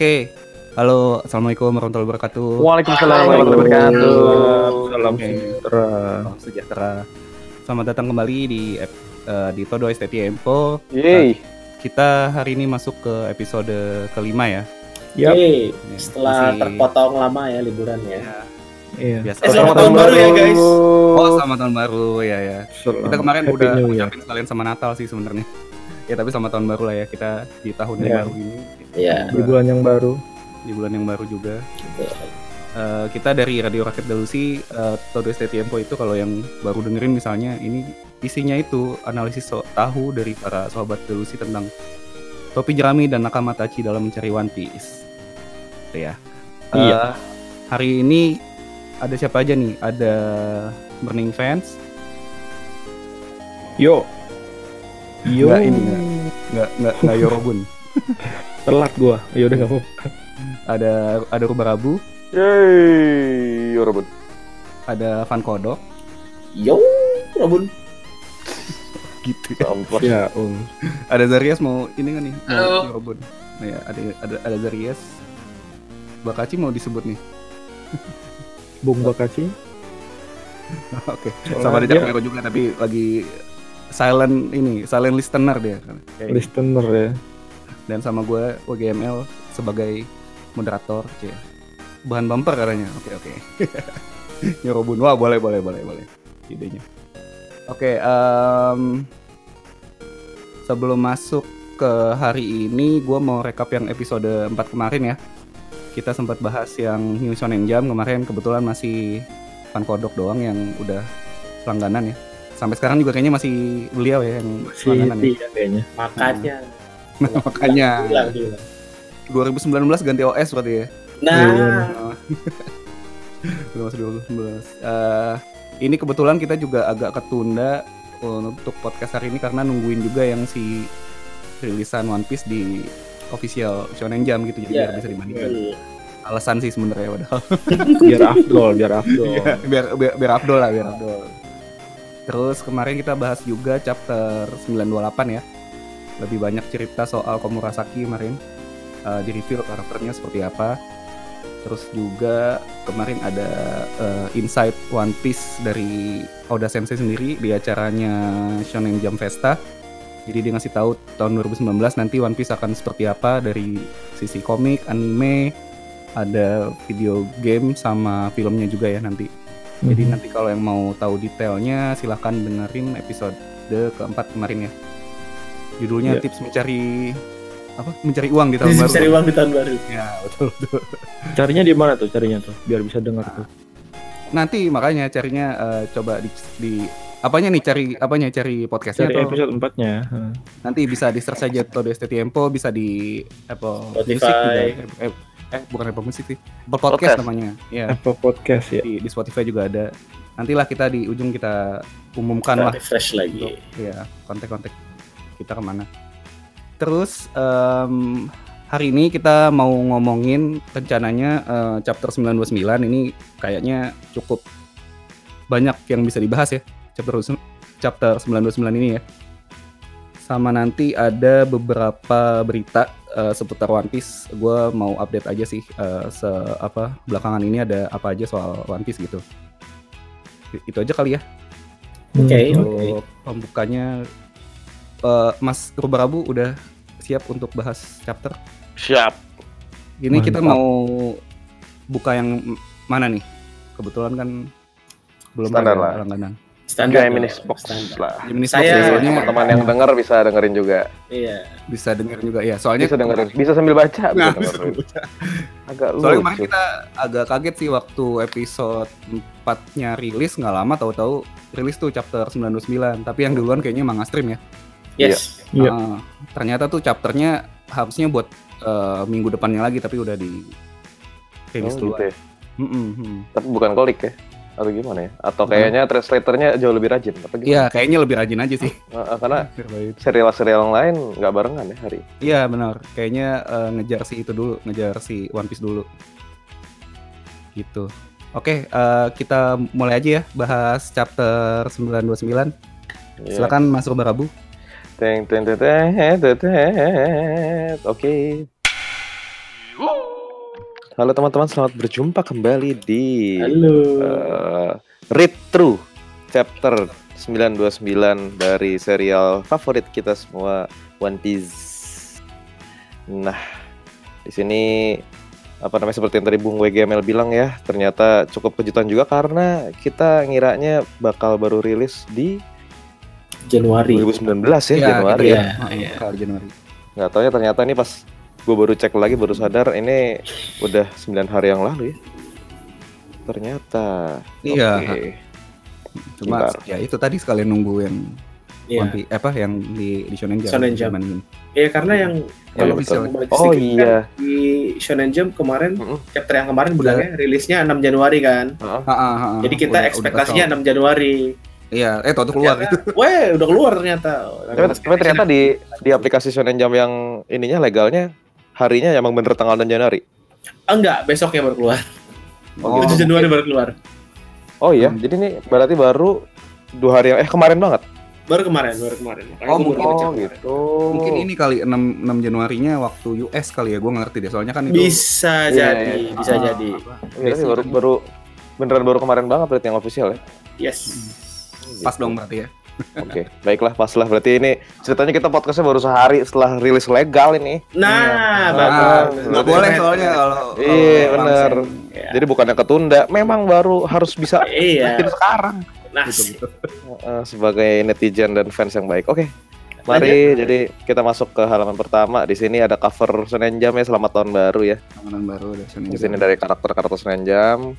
Oke. Halo, Assalamualaikum warahmatullahi wabarakatuh. Waalaikumsalam warahmatullahi wabarakatuh. Salam Oke. sejahtera. Salam sejahtera. Selamat datang kembali di eh, di Todo STT Info. Yeay. Kita hari ini masuk ke episode kelima ya. Yeay, Ya, setelah masih- terpotong lama ya liburannya. Ya, Iya. biasa. Eh, selamat tahun baru ya, guys. Oh, selamat tahun baru ya ya. Selamat Kita kemarin Happy udah New Year. ucapin sekalian sama Natal sih sebenarnya. Ya tapi selamat tahun baru lah ya kita di tahun yang Ya. baru ini. Iya. Di bulan yang baru. Di bulan yang baru juga. Gitu. Eh, kita dari Radio Rakyat Delusi uh, Todo STT Info itu kalau yang baru dengerin misalnya ini isinya itu analisis so- tahu dari para sahabat Delusi tentang topi jerami dan nakama tachi dalam mencari One Piece. Gitu ya. Eh, Iya. hari ini ada siapa aja nih? Ada Burning Fans, Yo. Yo. Nggak ini, nggak. nggak nggak nggak Yorobun. Telat gua. Ya udah enggak apa-apa. ada ada Rubarabu, Yeay. Yorobun. ada Van Kodok, Yo, Robun. gitu. Sampah. Ya, Om. Ada Zarias mau ini kan nih? Mau Halo. Yorobun. Nah, ya, ada ada ada Zarias. Bakaci mau disebut nih. Bung Bakaci. Oke. Soalnya Sama dia- Mero juga tapi lagi silent ini, silent listener dia. Listener ya. Dan sama gue WGML sebagai moderator, cie. Bahan bumper katanya. Oke, oke. Yorobun. Wah, boleh, boleh, boleh, boleh. Idenya. Oke, em, sebelum masuk ke hari ini, gue mau rekap yang episode 4 kemarin ya. Kita sempat bahas yang New Shonen Jam kemarin, kebetulan masih Van Kodok doang yang udah langganan ya. Sampai sekarang juga kayaknya masih beliau ya yang Si langganan ya. ya kayaknya. Makanya. Nah, makanya Bilang, bilang. 2019 ganti OS berarti ya. Nah, Udah masuk 2019. Eh, ini kebetulan kita juga agak ketunda untuk podcast hari ini karena nungguin juga yang si rilisan One Piece di official Shonen Jam gitu jadi Iya, biar bisa dibandingkan. iya. Alasan sih sebenarnya padahal. Biar afdol, biar afdol. Iya, biar, biar biar Abdul lah, biar Abdul. Terus kemarin kita bahas juga chapter 928 ya. Lebih banyak cerita soal Komurasaki kemarin. Eh, di review karakternya seperti apa. Terus juga kemarin ada eh, insight One Piece dari Oda Sensei sendiri di acaranya Shonen Jump Festa. Jadi dia ngasih tahu tahun 2019 nanti One Piece akan seperti apa dari sisi komik, anime, ada video game sama filmnya juga ya nanti. Jadi Mhm. nanti kalau yang mau tahu detailnya silahkan dengerin episode keempat kemarin ya. Judulnya Iya. tips mencari apa? Mencari uang di tahun Bisa baru. cari uang di tahun baru. Ya betul betul. Carinya di mana tuh carinya tuh? Biar bisa dengar tuh. Nanti makanya carinya eh, coba di, di apanya nih cari apanya cari podcastnya Cari atau episode 4-nya. Heeh. nanti bisa di search aja Todo ST Tempo bisa di Apple Spotify. Music juga. Eh, eh, bukan Apple Music sih. Apple Podcast, Podcast. namanya. Ya. Apple Podcast ya. Di, di Spotify juga ada. Nantilah kita di ujung kita umumkan lah Refresh lagi. ya kontak-kontak kita ke mana. Terus em, hari ini kita mau ngomongin rencananya eh, chapter 929 ini kayaknya cukup banyak yang bisa dibahas ya chapter chapter 929 ini ya. Sama nanti ada beberapa berita eh, seputar One Piece. Gue mau update aja sih eh, se apa belakangan ini ada apa aja soal One Piece gitu. Itu aja kali ya. Oke, oke. Untuk pembukanya eh, Mas Rubarabu udah siap untuk bahas chapter. Siap. Ini kita Mantap. mau buka yang mana nih? Kebetulan kan belum Standar ada lah. langganan. Standar. Geminis dong, box standar. lah. Saya- Box ya, Jadi soalnya teman-teman yang denger bisa dengerin juga. Iya. bisa dengar juga ya. Soalnya Bisa dengerin. Bisa sambil baca. Nah, bisa dengerin. Agak Soalnya kemarin lucu. kita agak kaget sih waktu episode 4-nya rilis nggak lama tahu-tahu rilis tuh chapter 929 tapi yang duluan kayaknya Manga Stream ya. Yes. Iya. Ah, ternyata tuh chapternya harusnya buat eh, minggu depannya lagi tapi udah di rilis Oh, duluan. gitu ya. Mm. Tapi bukan kolik ya? Atau gimana ya? Atau kayaknya translatornya jauh lebih rajin? Iya, kayaknya lebih rajin aja sih. Nah, karena serial-serial yang lain nggak barengan ya hari. Iya benar. Kayaknya eh, ngejar si itu dulu, ngejar si One Piece dulu. Gitu. Oke, eh, kita mulai aja ya bahas chapter 929. Iya. Silakan Mas Rubarabu. Teng teng teng teng teng teng. Oke. Halo teman-teman, selamat berjumpa kembali di Halo. eh, Read Through chapter 929 dari serial favorit kita semua One Piece. Nah, di sini apa namanya seperti yang tadi Bung WGML bilang ya, ternyata cukup kejutan juga karena kita ngiranya bakal baru rilis di Januari. 2019 ya, Iya, Januari gitu ya. ya. Ah, Iya. Kalau Januari. Nggak tahu ya ternyata ini pas gue baru cek lagi baru sadar ini udah 9 hari yang lalu ya. Ternyata. Iya. Oke. Cuma Bentar. ya itu tadi sekalian nunggu yang Iya. One Piece- apa yang di di Shonen Jump. Shonen Jump. Zaman ini. Iya, karena yang Ya, kalau bisa Oh sedikit iya. kan, di Shonen Jump kemarin Mm-mm. chapter yang kemarin Udah. bilangnya rilisnya 6 Januari kan. Heeh. Ah, ah, ah, ah. Jadi kita Udah- udah ekspektasinya kesel. 6 Januari. Iya, eh tuh keluar itu. Ternyata, Weh, udah keluar ternyata. Tapi, tapi ternyata di di aplikasi Shonen Jump yang ininya legalnya harinya emang bener tanggal 6 Januari. Ah, enggak, besoknya baru keluar. Oh, 7 Januari baru keluar. Oh iya, Hmm. jadi ini berarti baru dua hari yang eh kemarin banget. Baru kemarin, baru kemarin. Makanya Oh, gua baru mungkin- Oh kemarin. gitu. Mungkin ini kali 6 6 Januarinya waktu US kali ya, gua nggak ngerti deh. Soalnya kan itu Bisa Iya, jadi, iya. bisa Ah, jadi. apa, Iya, basic baru kan. baru beneran baru kemarin banget berarti yang official ya. Yes. Pas dong berarti ya. Oke, baiklah pas lah berarti ini ceritanya kita podcastnya baru sehari setelah rilis legal ini. Nah, Nah, bagus. nggak berarti boleh soalnya kalau Iya, langsung. Iya. Jadi bukannya ketunda, memang baru harus bisa Iya. bikin sekarang Nah, Gitu, gitu. Eh, sebagai netizen dan fans yang baik. Oke. Mari jadi kita masuk ke halaman pertama. Di sini ada cover Shonen Jump ya selamat tahun baru ya. Ramadan baru ada Shonen Di sini dari karakter-karakter Shonen Jump.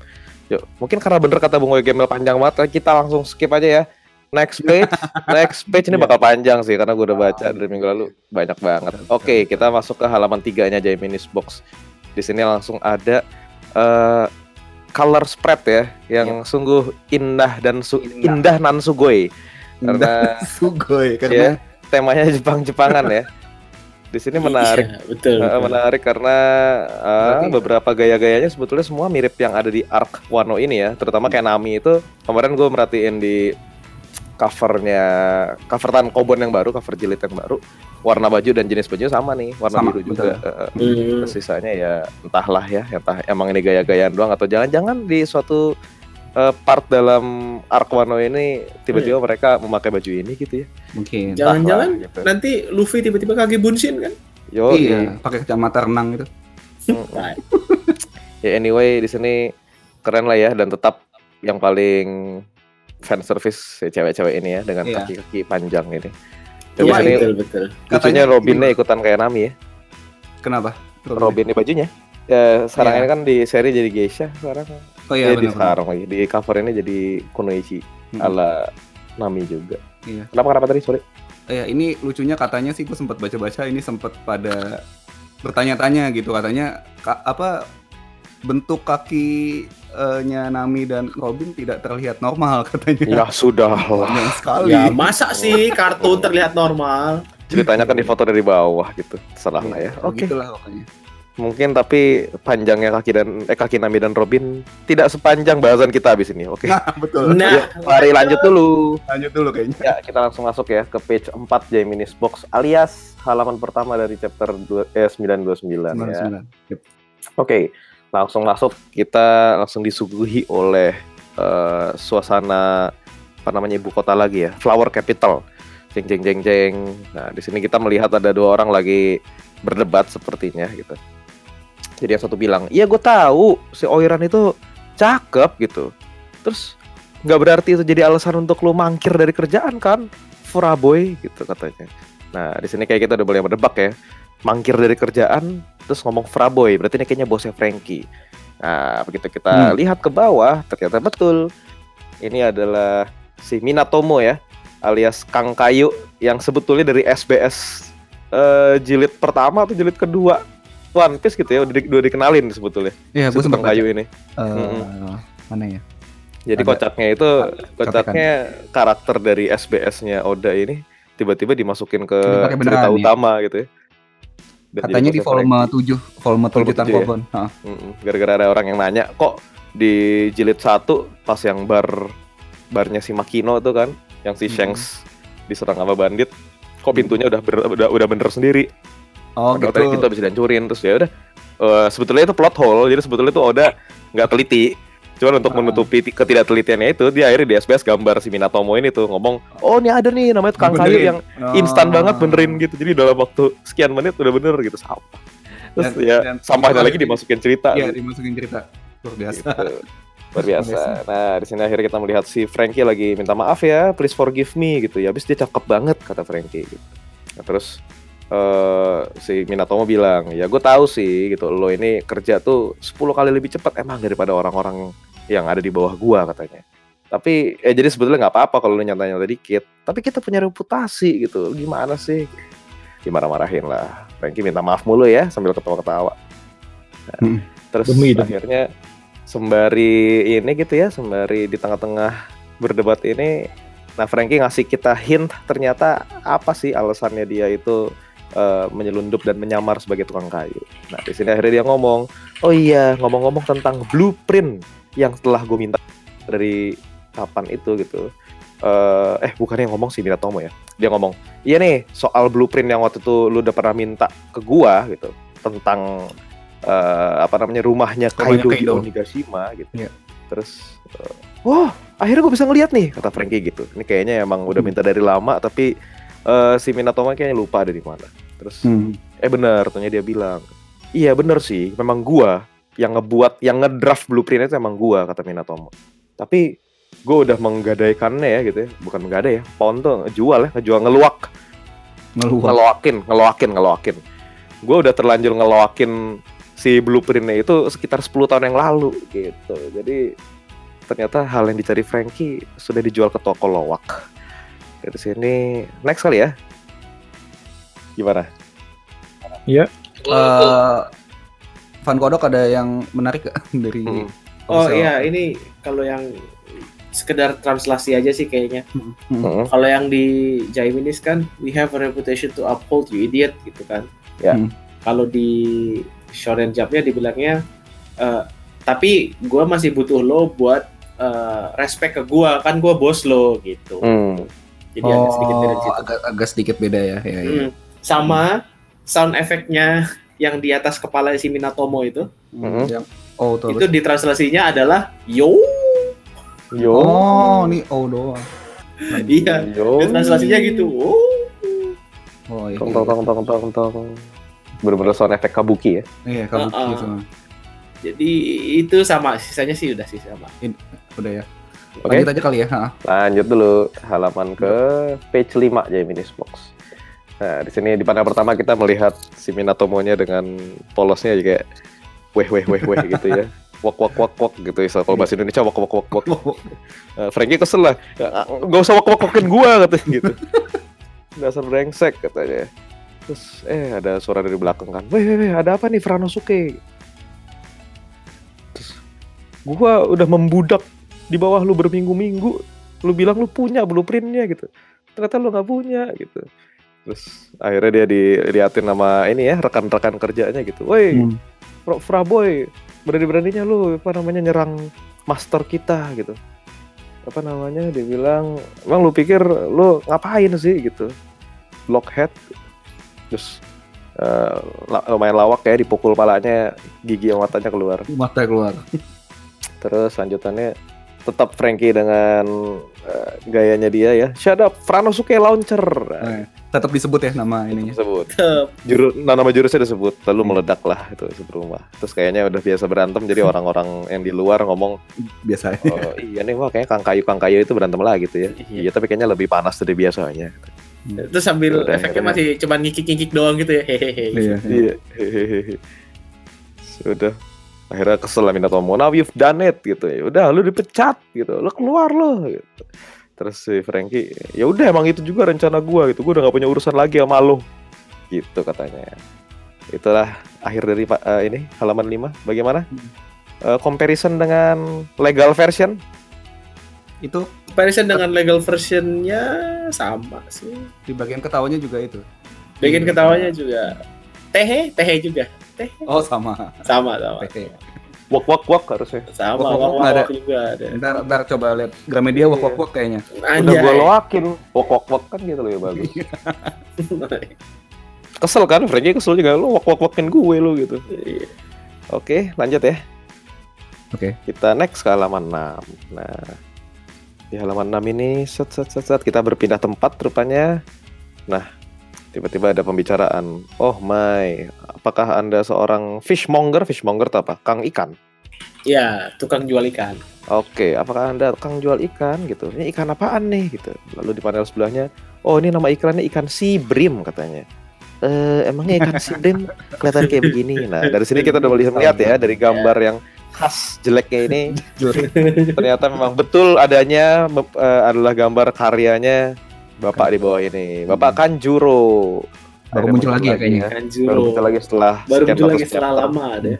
Yuk, mungkin karena bener kata Bung Gemel panjang banget, kita langsung skip aja ya. Next page, next page ini bakal panjang sih karena gue udah baca dari minggu lalu banyak banget. Oke, kita masuk ke halaman tiganya Jaminis Box. Di sini langsung ada eh, color spread ya, yang sungguh indah dan su- Indah. indah nan sugoi. Karena Sugoi ya karena temanya Jepang-Jepangan ya. Di sini menarik. Iya, betul. Eh, betul. menarik karena Berarti- beberapa gaya-gayanya sebetulnya semua mirip yang ada di arc Wano ini ya, terutama kayak Nami itu kemarin gue merhatiin di covernya cover tan kobon yang baru, cover jilid yang baru, warna baju dan jenis baju sama nih, warna Sama, biru juga. Eh, Hmm. sisanya ya entahlah ya, entah emang ini gaya-gayaan doang atau jangan-jangan di suatu eh, part dalam arc Wano ini tiba-tiba mereka memakai baju ini gitu ya. mungkin. Jangan-jangan gitu. nanti Luffy tiba-tiba kaki bunshin kan? Yo, iya, pakai kacamata renang itu. Nah, ya anyway di sini keren lah ya dan tetap yang paling fan service ya cewek-cewek ini ya dengan Iya. kaki-kaki panjang ini. Dan sini betul betul. lucunya Katanya- Robinnya ikutan kayak Nami ya. Kenapa? Robin di bajunya. Ya sekarang Iya. ini kan di seri jadi geisha sekarang. Oh iya Eh, di benar. sekarang lagi di cover ini jadi Kunoichi Hmm. ala Nami juga. Iya. Kenapa kenapa tadi sorry? Ya, ini lucunya katanya sih gue sempat baca-baca ini sempat pada bertanya-tanya gitu katanya ka- apa bentuk kaki eh, nya Nami dan Robin tidak terlihat normal katanya. Ya sudah lah. Sekali. Ya masa sih kartun terlihat normal? Ceritanya kan di foto dari bawah gitu. Salah lah ya. Iya, Oke. Begitulah pokoknya. Mungkin tapi panjangnya kaki dan eh kaki Nami dan Robin tidak sepanjang bahasan kita habis ini. Oke. Nah, betul. Nah, Yuk, mari lanjut dulu. Lanjut dulu kayaknya. Ya, kita langsung masuk ya ke page 4 Jaminis Box alias halaman pertama dari chapter 2, eh, 929 ya. 99. Yep. Oke, langsung masuk kita langsung disuguhi oleh eh, suasana apa namanya ibu kota lagi ya, Flower Capital. Jeng jeng jeng jeng. Nah, di sini kita melihat ada dua orang lagi berdebat sepertinya gitu. Jadi yang satu bilang, "Iya, gue tahu si Oiran itu cakep gitu." Terus nggak berarti itu jadi alasan untuk lu mangkir dari kerjaan kan, Furaboy gitu katanya. Nah, di sini kayak kita udah boleh berdebak ya. Mangkir dari kerjaan terus ngomong Fraboy, berarti ini kayaknya bosnya Frankie. Nah, begitu kita Hmm. lihat ke bawah, ternyata betul. Ini adalah si Minatomo ya, alias Kang Kayu yang sebetulnya dari SBS eh, jilid pertama atau jilid kedua One Piece gitu ya, udah, di- udah dikenalin sebetulnya. Iya, gue sempat Kayu ini. Eh, mana ya? Jadi Ada- kocaknya itu Tapi kocaknya karakter dari SBS-nya Oda ini tiba-tiba dimasukin ke cerita ya? utama gitu ya. Dan Katanya di volume. 7, volume 7 Volume tujuh ya? Heeh. Mm-mm. Gara-gara ada orang yang nanya kok di jilid satu pas yang bar barnya si Makino itu kan, yang si. Shanks diserang sama bandit, kok pintunya udah bener, udah, udah bener sendiri. Oh, Padahal gitu. kita bisa dihancurin terus ya udah eh, sebetulnya itu plot hole jadi sebetulnya itu Oda nggak teliti cuman untuk Ah. menutupi ti- ketidaktelitiannya itu dia akhirnya di SBS gambar si Minatomo ini tuh ngomong oh ini ada nih namanya tukang kayu Benerin. yang Oh. instan banget benerin gitu jadi dalam waktu sekian menit udah bener gitu sampah terus Dan- ya dan- sampahnya lagi dimasukin cerita Iya, dimasukin cerita. Luar biasa. gitu. Luar biasa. Nah, di sini akhirnya kita melihat si Frankie lagi minta maaf ya, please forgive me gitu ya. Habis dia cakep banget kata Frankie gitu. Nah, terus eh si Minatomo bilang, "Ya gue tahu sih gitu, lo ini kerja tuh 10 kali lebih cepat emang daripada orang-orang yang ada di bawah gua," katanya. Tapi eh jadi sebetulnya nggak apa-apa kalau lo nyata-nyata dikit. Tapi kita punya reputasi gitu. Gimana sih? Dimarah-marahin lah. Frankie minta maaf mulu ya sambil ketawa-ketawa. Nah, Hmm. Terus Demi, demi. akhirnya sembari ini gitu ya, sembari di tengah-tengah berdebat ini, nah Frankie ngasih kita hint ternyata apa sih alasannya dia itu eh, menyelundup dan menyamar sebagai tukang kayu. Nah di sini akhirnya dia ngomong, oh iya ngomong-ngomong tentang blueprint yang telah gue minta dari kapan itu gitu. Eh, eh bukan yang ngomong si Minatomo ya. Dia ngomong, iya nih soal blueprint yang waktu itu lu udah pernah minta ke gua gitu tentang eh, apa namanya rumahnya Rumahnya Kaido, di Kaido. Onigashima gitu. Iya. Terus eh, wah, akhirnya gue bisa ngeliat nih kata Frankie gitu. Ini kayaknya emang udah minta dari lama tapi eh, si Minatomo kayaknya lupa ada di mana. Terus Hmm. eh bener, ternyata dia bilang, "Iya bener sih, memang gua yang ngebuat yang ngedraft blueprint itu emang gua," kata Minatomo. Tapi gue udah menggadaikannya ya gitu ya, bukan menggadai ya, pohon tuh ngejual ya, ngejual ngeluak Ngeluar. ngeloakin, ngeloakin, ngeloakin. Gue udah terlanjur ngeloakin si blueprintnya itu sekitar 10 tahun yang lalu gitu. Jadi ternyata hal yang dicari Frankie sudah dijual ke toko loak. Dari sini next kali ya. Gimana? Eh, Van Kodok ada yang menarik gak dari Hmm. Oh iya, ini kalau yang sekedar translasi aja sih kayaknya. Hmm. Mm-mm. Kalau yang di Jaiminese kan, we have a reputation to uphold you idiot gitu kan. Ya. Hmm. Kalau di Shonen Jump-nya dibilangnya, eh, tapi gua masih butuh lo buat eh, respect ke gua kan gua bos lo gitu. Hmm. Jadi ada sedikit beda Oh, situ. agak, agak sedikit beda ya. ya, ya. Hmm. Sama sound efeknya yang di atas kepala si Minatomo itu, Hmm. Yang- oh, tuh. itu di translasinya adalah yo. Yo. Oh, ini oh doang. Iya. Yo. Di translasinya gitu. Oh. Oh, iya. Tong tong tong tong tong tong. Bener-bener sound efek kabuki ya. Iya, kamu Uh-uh. gitu. Jadi itu sama, sisanya sih udah sih sama. Udah ya. Oke. Lanjut aja kali ya. ha. Lanjut dulu halaman ke page 5 Jaiminese Box. Nah, di sini di panel pertama kita melihat si Minatomo-nya dengan polosnya juga kayak weh weh weh weh gitu ya. Wok wok wok wok gitu ya. Kalau bahasa Indonesia wok wok wok wok. Eh, Frankie kesel lah. Gak usah wok wok wokin gua katanya gitu. Dasar brengsek katanya. Terus eh ada suara dari belakang kan. Weh weh weh ada apa nih Franosuke? Terus gua udah membudak di bawah lu berminggu-minggu lu bilang lu punya blueprintnya gitu ternyata lu nggak punya gitu terus akhirnya dia di liatin sama ini ya rekan-rekan kerjanya gitu woi Hmm. Fra Fraboy berani-beraninya lu apa namanya nyerang master kita gitu apa namanya dia bilang emang lu pikir lu ngapain sih gitu blockhead terus eh, la- lumayan lawak ya dipukul palanya gigi yang matanya keluar Mata keluar. Terus lanjutannya tetap Frankie dengan eh, gayanya dia ya. Shut up, Franosuke launcher. Nah, Eh, tetap disebut ya nama ininya. disebut. Juru, nah, nama jurusnya disebut. Lalu meledak lah itu rumah. Terus kayaknya udah biasa berantem jadi orang-orang yang di luar ngomong, Biasa. oh, iya nih wah kayaknya Kang Kayu Kang Kayu itu berantem lah gitu ya. Iya. Iya, tapi kayaknya lebih panas dari biasanya. Terus sambil Udah, efeknya masih cuman ngikik-ngikik doang gitu ya. Hehehe. Iya. Iya. Hehehe. Sudah. Akhirnya kesel lah Minatomo. Now you've done it gitu ya. Udah lu dipecat gitu. Lu keluar lo gitu. Terus si Frankie, ya udah emang itu juga rencana gua gitu. Gua udah gak punya urusan lagi sama lo. Gitu katanya. Itulah akhir dari Pak eh, ini halaman 5. Bagaimana? Eh, comparison dengan legal version? Itu Comparison dengan legal versionnya sama sih. di bagian ketawanya juga itu. Bikin ketawanya juga. Tehe, tehe juga. Tehe. Oh, sama. Sama, sama. Oke. Wak wak wak harusnya. Sama, wak, wak, wak, ada. juga ada. Ntar, ntar coba lihat Gramedia wak wak wak kayaknya. Udah Anjay. gua loakin. Wak wak wak kan gitu loh ya bagus. Kesel kan Frankie kesel juga lu wak wak wakin gue lu gitu. Iya. Oke, lanjut ya. Oke. Kita next ke halaman 6. Nah, di halaman 6 ini set set set set kita berpindah tempat rupanya. Nah, tiba-tiba ada pembicaraan. Oh my, apakah Anda seorang fishmonger? Fishmonger itu apa? Kang ikan. Ya, tukang jual ikan. Oke, apakah Anda kang jual ikan gitu? Ini ikan apaan nih gitu. Lalu di panel sebelahnya, oh ini nama ikannya ikan sea bream katanya. Eh, emangnya ikan sea bream kelihatan kayak begini. Nah, dari sini kita udah bisa melihat ya dari gambar yang khas jeleknya ini ternyata memang betul adanya eh, adalah gambar karyanya Bapak di bawah ini. Bapak Kanjuro. Baru Akhirnya muncul lagi ya kayaknya. Ikan Baru muncul lagi setelah Baru muncul lagi setelah chapter. lama deh.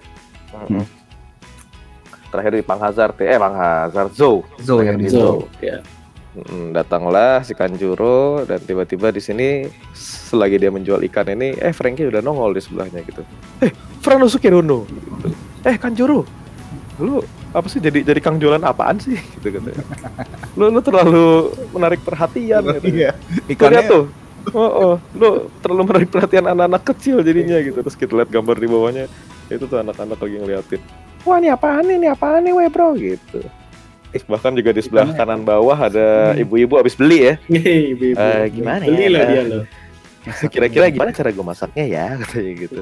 Mm-mm. Terakhir di Pang Hazard, eh Pang Hazard Zo. Zo ya Terakhir di Zo. Zo. Ya. Mm, datanglah si Kanjuro dan tiba-tiba di sini selagi dia menjual ikan ini, eh Frankie udah nongol di sebelahnya gitu. Eh, Franosuke Rono. Gitu. Eh Kanjuro, lu apa sih jadi jadi kang jualan apaan sih gitu katanya. Lu lu terlalu menarik perhatian gitu. Iya. Ikannya tuh. Oh, oh, lu terlalu menarik perhatian anak-anak kecil jadinya gitu. Terus kita lihat gambar di bawahnya, itu tuh anak-anak lagi ngeliatin. Wah, ini apaan nih? Ini apaan nih, weh, bro? Gitu. Eh, bahkan juga di sebelah Ikannya- kanan bawah ada Hmm. ibu-ibu habis beli ya. Hei, ibu-ibu. Eh, gimana Beli ya? loh dia loh. Kira-kira gimana cara gue masaknya ya? Katanya gitu.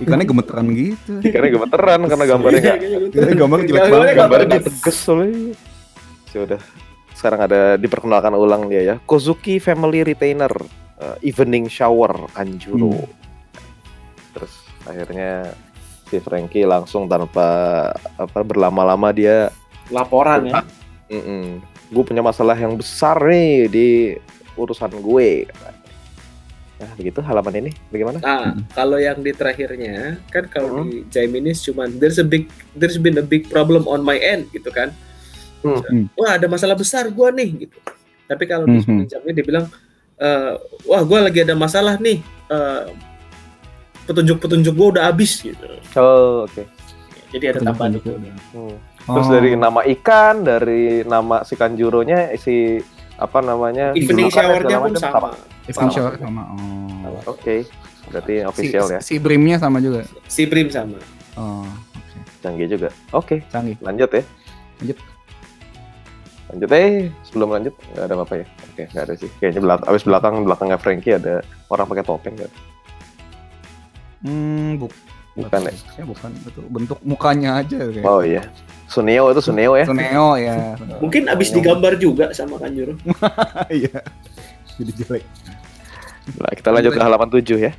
Ikannya gemeteran gitu. Karena gemeteran karena gambarnya nggak Iya, gambarnya jelek banget. Gambarnya nggak tegas soalnya. Ya udah. Sekarang ada diperkenalkan ulang dia ya. Kozuki Family Retainer uh, Evening Shower Kanjuro. Hmm. Terus akhirnya si Frankie langsung tanpa apa berlama-lama dia Laporan ya. gue punya masalah yang besar nih di urusan gue. Nah begitu halaman ini bagaimana? Nah, Hmm. kalau yang di terakhirnya kan kalau Hmm. di Jaiminese cuman there's a big there's been a big problem on my end gitu kan. Hmm. Hmm. Wah, ada masalah besar gua nih gitu. Tapi kalau di Hmm. dia bilang eh, wah gua lagi ada masalah nih. eh, petunjuk-petunjuk gua udah habis gitu. Oh oke. Jadi ada tambahan itu. Hmm. Terus Oh. dari nama ikan, dari nama si Kanjuronya, si apa namanya? Evening shower-nya pun macam sama. Evening Sama. shower sama. Oh. Oke, berarti Si, official ya, si brimnya sama juga. Si Prim sama. Oh, oke. canggih juga. Oke, Canggih. lanjut ya. Lanjut. Lanjut eh, sebelum lanjut nggak ada apa-apa ya? Oke, nggak ada sih. Kayaknya belak abis belakang belakangnya Frankie ada orang pakai topeng nggak? Hmm, buk Bukan ya? Ya bukan betul. Bentuk mukanya aja kayak. Oh iya, Suneo itu Suneo ya. Suneo ya. Mungkin abis digambar juga sama Kanjuro. Iya. Jadi jelek. Nah, kita lanjut ke halaman 7 ya.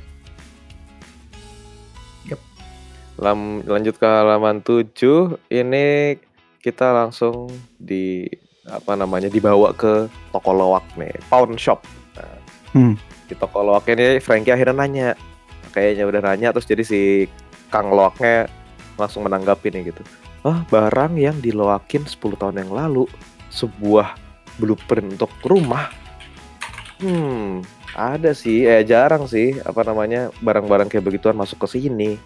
Yep. Lam- lanjut ke halaman 7, ini kita langsung di apa namanya dibawa ke toko loak nih, pawn shop. Nah, Hmm. Di toko loak ini Frankie akhirnya nanya. Kayaknya udah nanya terus jadi si Kang loaknya langsung menanggapi nih gitu. Ah, barang yang diloakin 10 tahun yang lalu sebuah blueprint untuk rumah. Hmm, ada sih, eh jarang sih apa namanya barang-barang kayak begituan masuk ke sini.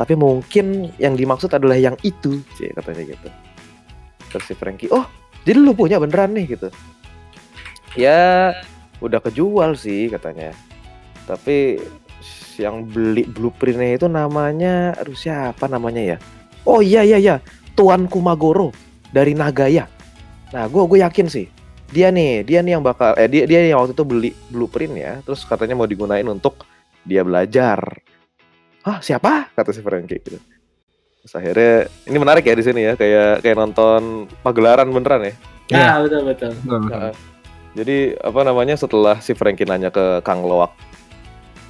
Tapi mungkin yang dimaksud adalah yang itu, sih katanya gitu. Terus si Frankie, oh jadi lu punya beneran nih gitu. Ya udah kejual sih katanya. Tapi yang beli blueprintnya itu namanya, aduh siapa namanya ya? Oh iya iya iya, Tuan Kumagoro dari Nagaya. Nah, gue gue yakin sih dia nih dia nih yang bakal eh dia dia yang waktu itu beli blueprint ya terus katanya mau digunain untuk dia belajar ah siapa kata si Frankie gitu terus akhirnya ini menarik ya di sini ya kayak kayak nonton pagelaran beneran ya Iya. Ah, betul betul. Betul, betul. Nah, jadi apa namanya setelah si Frankie nanya ke Kang Loak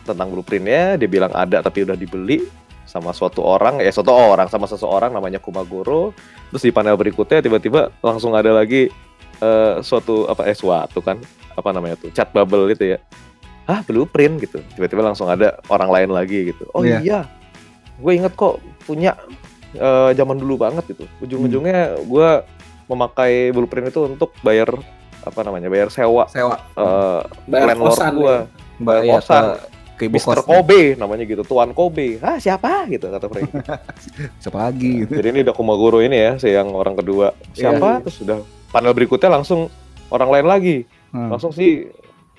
tentang blueprintnya dia bilang ada tapi udah dibeli sama suatu orang ya suatu orang sama seseorang namanya Kumagoro terus di panel berikutnya tiba-tiba langsung ada lagi eh, suatu apa eh suatu kan apa namanya tuh chat bubble itu ya ah blueprint gitu tiba-tiba langsung ada orang lain lagi gitu oh Iya. iya gue inget kok punya eh, zaman dulu banget gitu ujung-ujungnya gue memakai blueprint itu untuk bayar apa namanya bayar sewa Sewa. eh, Bayar landlord kosan gue ya. Bayar kosan. ke, ke ibu Mister. Kobe namanya gitu Tuan Kobe ah siapa gitu kata Frank Siapa lagi gitu. jadi ini udah Kumagoro ini ya si yang orang kedua siapa Iya. terus sudah panel berikutnya langsung orang lain lagi Hmm. langsung si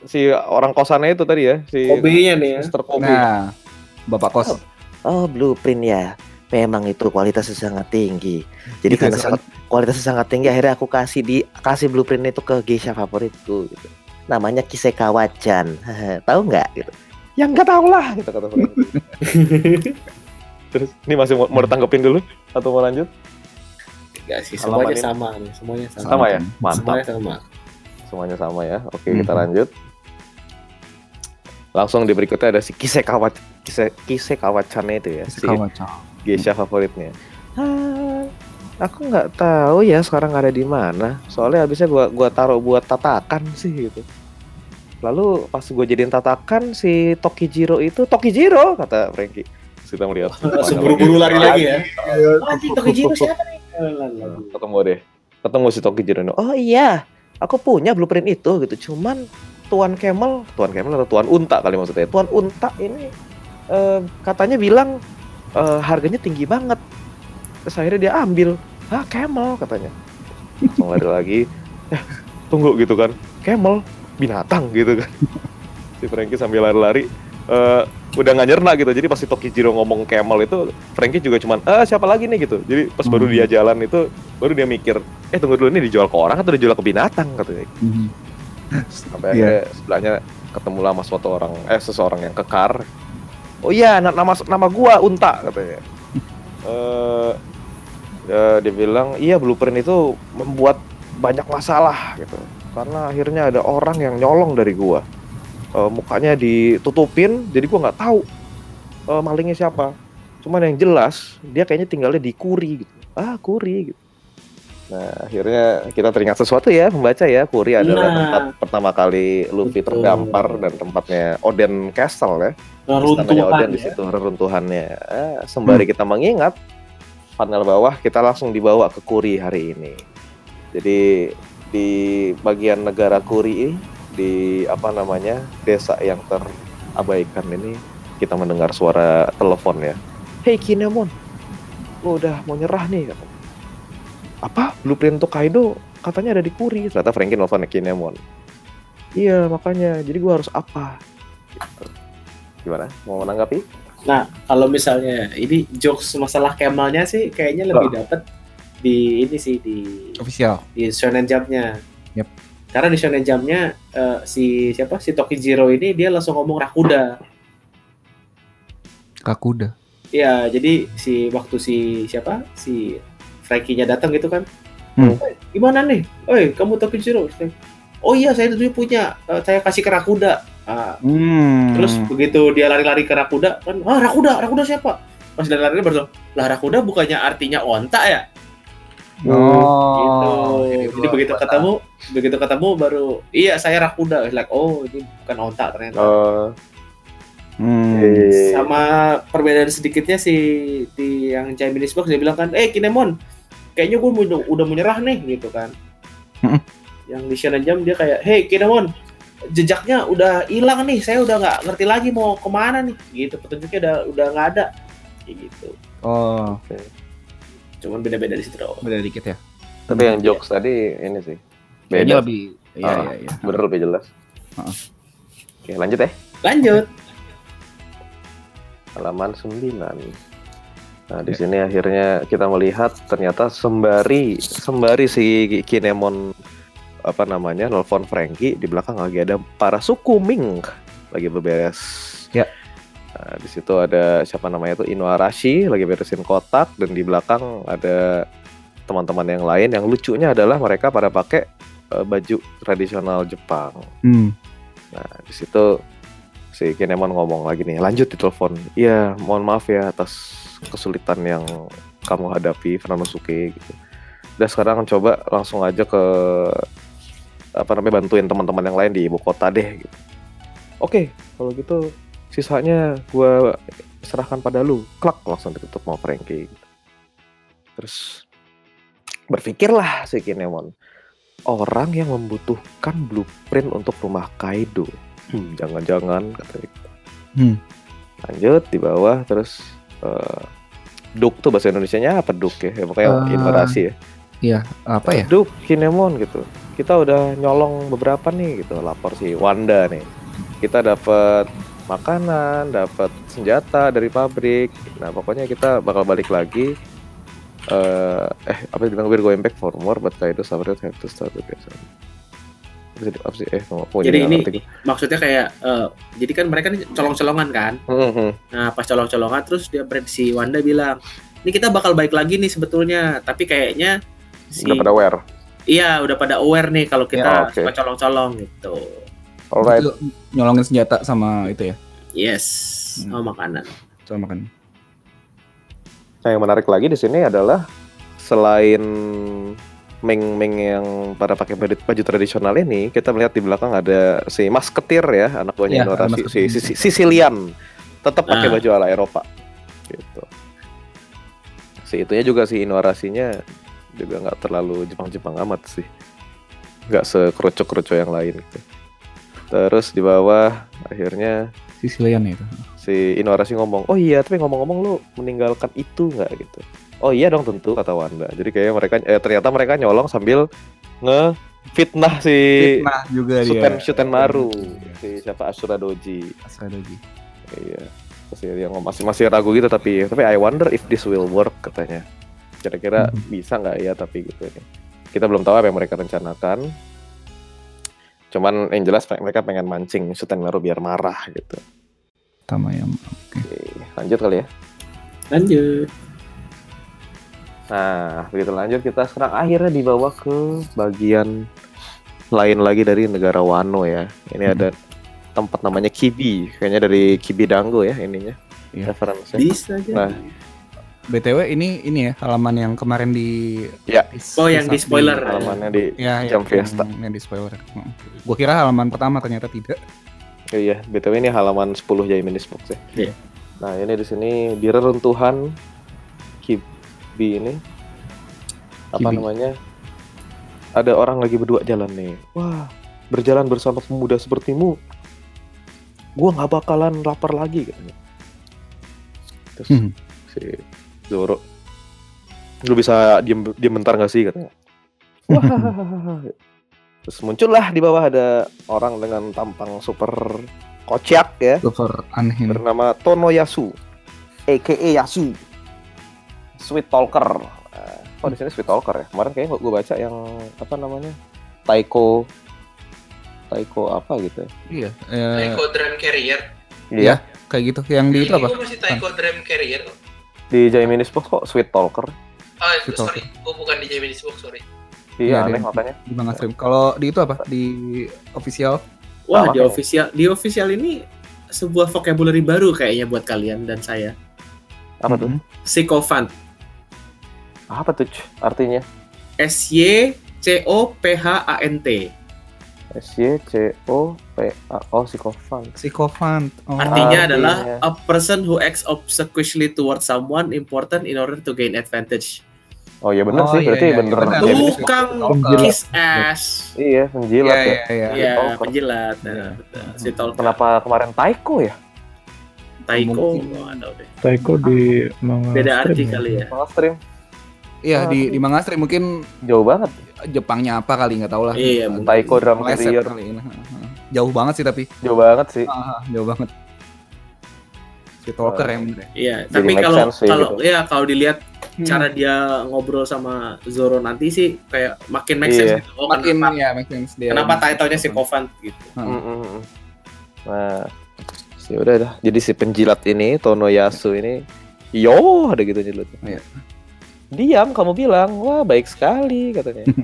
si orang kosannya itu tadi ya si Kobe-nya nih ya. Mister Kobe Nah, Bapak kos. oh blueprint ya memang itu kualitasnya sangat tinggi. Jadi Gitu, karena San. sangat kualitasnya sangat tinggi, akhirnya aku kasih di kasih blueprint itu ke geisha favoritku gitu. Namanya Kisekawa-chan. tahu nggak gitu? Yang nggak tahu lah gitu kata. Terus ini masih mau, mau ditanggepin dulu atau mau lanjut? Enggak sih, semuanya ini. sama nih, semuanya sama. Sama ya? Mantap. Semuanya sama. Semuanya sama ya. Oke, kita Mhm. lanjut. Langsung di berikutnya ada si Kisekawa Kise, Kisekawa-chan itu ya. Si Kawacan. geisha favoritnya. Ah, aku nggak tahu ya sekarang ada di mana. Soalnya habisnya gua gua taruh buat tatakan sih gitu. Lalu pas gue jadiin tatakan si Tokijiro itu Tokijiro kata Frankie. Kita melihat Langsung buru-buru lari lagi ya. Tokijiro siapa nih? Nah, ketemu deh. Ketemu si Tokijiro ini oh iya aku punya blueprint itu gitu. Cuman Tuan Camel Tuan Camel atau Tuan Unta kali maksudnya. Tuan Unta ini eh, katanya bilang eh, harganya tinggi banget. Terus akhirnya dia ambil. Ah Camel katanya. Langsung lari lagi. Eh tunggu gitu kan. Camel binatang gitu kan. Si Frankie sambil lari-lari eh, udah nggak nyerna gitu. Jadi pas si Tokijiro ngomong camel itu Frankie juga cuman ah siapa lagi nih? gitu. Jadi pas baru Hmm. dia jalan itu baru dia mikir eh tunggu dulu ini dijual ke orang atau dijual ke binatang? katanya. Mhm. sampai akhirnya sebelahnya ketemu lah sama suatu orang eh seseorang yang kekar. Oh iya na- nama nama gua unta katanya. Eh ya, dia bilang iya blueprint itu membuat banyak masalah gitu. Karena akhirnya ada orang yang nyolong dari gua Eh, mukanya ditutupin jadi gua nggak tahu eh, malingnya siapa cuman yang jelas dia kayaknya tinggalnya di Kuri gitu ah Kuri gitu nah akhirnya kita teringat sesuatu ya membaca ya Kuri adalah Nah. tempat pertama kali Luffy Betul. terdampar dan tempatnya Oden Castle ya Istananya Oden di ya. situ reruntuhannya. Eh, sembari kita mengingat panel bawah kita langsung dibawa ke Kuri hari ini. Jadi di bagian negara Kuri di apa namanya desa yang terabaikan ini kita mendengar suara telepon ya. Hey Kinemon, lu udah mau nyerah nih kata. Apa? Blueprint untuk Kaido katanya ada di Kuri. Ternyata Frankie nelfon Kinemon. Iya makanya, jadi gua harus apa? Gitu. Gimana? Mau menanggapi? Nah, kalau misalnya ini jokes masalah Kemalnya sih kayaknya lebih dapet di ini sih di Official. di Shonen Jump-nya. Yep. Karena di Shonen Jump-nya eh, si siapa si Tokijiro ini dia langsung ngomong Rakuda. Kakuda. Iya, jadi si waktu si siapa si Frankie-nya datang gitu kan. Hmm. "Eh, gimana nih? Oi, kamu Tokijiro? Oh iya, saya dulu punya. Eh, saya kasih ke Rakuda. Ah, Hmm. Terus begitu dia lari-lari ke Rakuda kan, ah Rakuda, Rakuda siapa? Pas dia lari baru lah Rakuda bukannya artinya onta ya? Oh. gitu. Jadi begitu ketemu, begitu ketemu baru iya saya Rakuda. Like oh ini bukan onta ternyata. Eh, Hmm. eh, Sama perbedaan sedikitnya si di yang Japanese box dia bilang kan, eh Kinemon, kayaknya gue udah, udah menyerah nih gitu kan. Mm-mm. Yang di Shonen Jump dia kayak, hey Kinemon, jejaknya udah hilang nih, saya udah nggak ngerti lagi mau ke mana nih, gitu petunjuknya udah udah nggak ada, kayak gitu. Oh, Cuman beda-beda di situ doang. beda dikit ya. tapi yang jokes tadi ini sih beda Kayaknya lebih iya Ah, iya iya. bener lebih jelas Heeh. oke lanjut ya Lanjut. halaman 9 nah di sini akhirnya kita melihat ternyata sembari sembari si Kinemon apa namanya nelfon Frankie di belakang lagi ada para suku Ming lagi berberes Ya. Nah, di situ ada siapa namanya itu Inuarashi lagi beresin kotak dan di belakang ada teman-teman yang lain yang lucunya adalah mereka pada pakai eh, baju tradisional Jepang. Hmm. Nah, di situ si Kinemon ngomong lagi nih, lanjut di telepon. Iya, mohon maaf ya atas kesulitan yang kamu hadapi, Fernanosuke gitu. Udah sekarang coba langsung aja ke apa namanya bantuin teman-teman yang lain di ibu kota deh gitu. Oke, kalau gitu sisanya gua serahkan pada lu. Klak langsung ditutup Frankie. Gitu. Terus berpikirlah si Kinemon. Orang yang membutuhkan blueprint untuk rumah Kaido. Hmm, jangan-jangan katanya. Hmm. Lanjut di bawah terus eh Duk tuh bahasa Indonesianya apa Duk ya? ya pokoknya Eh, ignorasi ya. Iya, apa ya? Duk, Kinemon gitu. Kita udah nyolong beberapa nih gitu lapor si Wanda nih. Kita dapat makanan, dapat senjata dari pabrik. Nah pokoknya kita bakal balik lagi. eh eh apa yang bilang we're going back for more, but Kaido separate have to start with yourself. Bisa di- apa sih? Eh, mau Jadi ini ngerti maksudnya kayak eh, jadi kan mereka nih colong-colongan kan. Hmm, hmm. Nah, pas colong-colongan terus dia brand si Wanda bilang, "Ini kita bakal baik lagi nih sebetulnya, tapi kayaknya si Udah pada aware. Iya, udah pada aware nih kalau kita Ya, oke. suka colong-colong gitu. Alright. Itu nyolongin senjata sama itu ya, Yes, Hmm. sama makanan. sama makan. Nah, yang menarik lagi di sini adalah selain meng-meng yang pada pakai baju, baju tradisional ini, kita melihat di belakang ada si Masketir ya, anak buahnya Iya, Nora, si, si, si- Sicilian, tetap pakai Ah. baju ala Eropa, gitu. Si itunya juga si inovasinya juga nggak terlalu Jepang-Jepang amat sih, nggak sekerucuk-kerucuk yang lain. Gitu. Terus di bawah akhirnya Sicilian ya itu. si Inorasi ngomong, oh iya tapi ngomong-ngomong lu meninggalkan itu nggak gitu? Oh iya dong tentu kata Wanda. Jadi kayak mereka eh, ternyata mereka nyolong sambil nge fitnah si Fitnah juga dia. Shuten Shuten Maru, Iya. si siapa Asura Doji. Asra Doji. Iya. Terus dia ngomong masih masih ragu gitu tapi tapi I wonder if this will work katanya. Kira-kira Mhm. bisa nggak ya tapi gitu ini. Kita belum tahu apa yang mereka rencanakan. Cuman yang jelas mereka pengen mancing Shuten Maru biar marah gitu. Tama yang Oke, lanjut kali ya. Lanjut. Nah, begitu lanjut kita sekarang akhirnya dibawa ke bagian lain lagi dari negara Wano ya. Ini Hmm. ada tempat namanya Kibi, kayaknya dari Kibi Dango ya ininya. Iya. Referensinya. Bisa aja. Nah. BTW ini ini ya halaman yang kemarin di Ya. Oh, yang di spoiler. Halamannya di Ya, Jam yang, Fiesta. yang di spoiler. Hmm. Gua kira halaman pertama ternyata tidak. oh iya, BTW ini halaman 10 Jaimenis Box ya. Iya. Nah, ini di sini di reruntuhan Kibi ini apa Kibi. namanya? Ada orang lagi berdua jalan nih. Wah, berjalan bersama pemuda sepertimu. Gua nggak bakalan lapar lagi katanya. Terus Hmm. si Zoro lu bisa diem diem bentar gak sih katanya. Wah. Terus muncullah di bawah ada orang dengan tampang super kocak ya Cover aneh bernama Tonoyasu aka Yasu Sweet Talker Eh, oh di sini Sweet Talker ya kemarin kayaknya gue baca yang apa namanya Taiko Taiko apa gitu ya Iya. eh, Taiko Drum Carrier. Iya. kayak gitu. Yang di itu apa? masih Taiko Drum Carrier. Di Jaimenis Box kok Sweet Talker Oh, Itu sorry, gua bukan di Japanese Book, sorry. iya Iya, aneh makanya Di manga stream. Kalau di itu apa? Di official Wah, Sama di official di official ini sebuah vocabulary baru kayaknya buat kalian dan saya. apa tuh Mhm. Sycophant. apa tuh artinya S Y C O P H A N T. S Y C O P A oh Sycophant Sycophant. Oh. Artinya Artinya. adalah a person who acts obsequiously towards someone important in order to gain advantage. oh iya bener Oh, sih iya, berarti iya, bener iya, bener. Tukang kiss ass. iya penjilat Iya, ya iya, iya. Iya, penjilat. Iya. Nah, betul. Si kenapa kemarin Taiko ya Taiko? Deh. Taiko di manga Beda arti ya? kali ya. malah stream Iya, di di manga stream mungkin jauh banget Jepangnya apa kali nggak tahu lah. Iya. Taiko Drum kali ini. Jauh banget sih tapi. jauh banget sih Ah, jauh banget. Si Talker Uh, yang bener ya. Iya, Jadi tapi kalau sense kalau gitu. ya kalau dilihat Hmm. cara dia ngobrol sama Zoro nanti sih kayak makin make Iya. sense gitu. Oh, makin kenapa, ya make sense dia. kenapa title-nya Sycophant gitu. Hmm. Mm-mm. Nah, sih udah dah. Jadi si penjilat ini Tonoyasu ini, yo ada gitu jilat. Iya. Diam, kamu bilang, wah baik sekali katanya.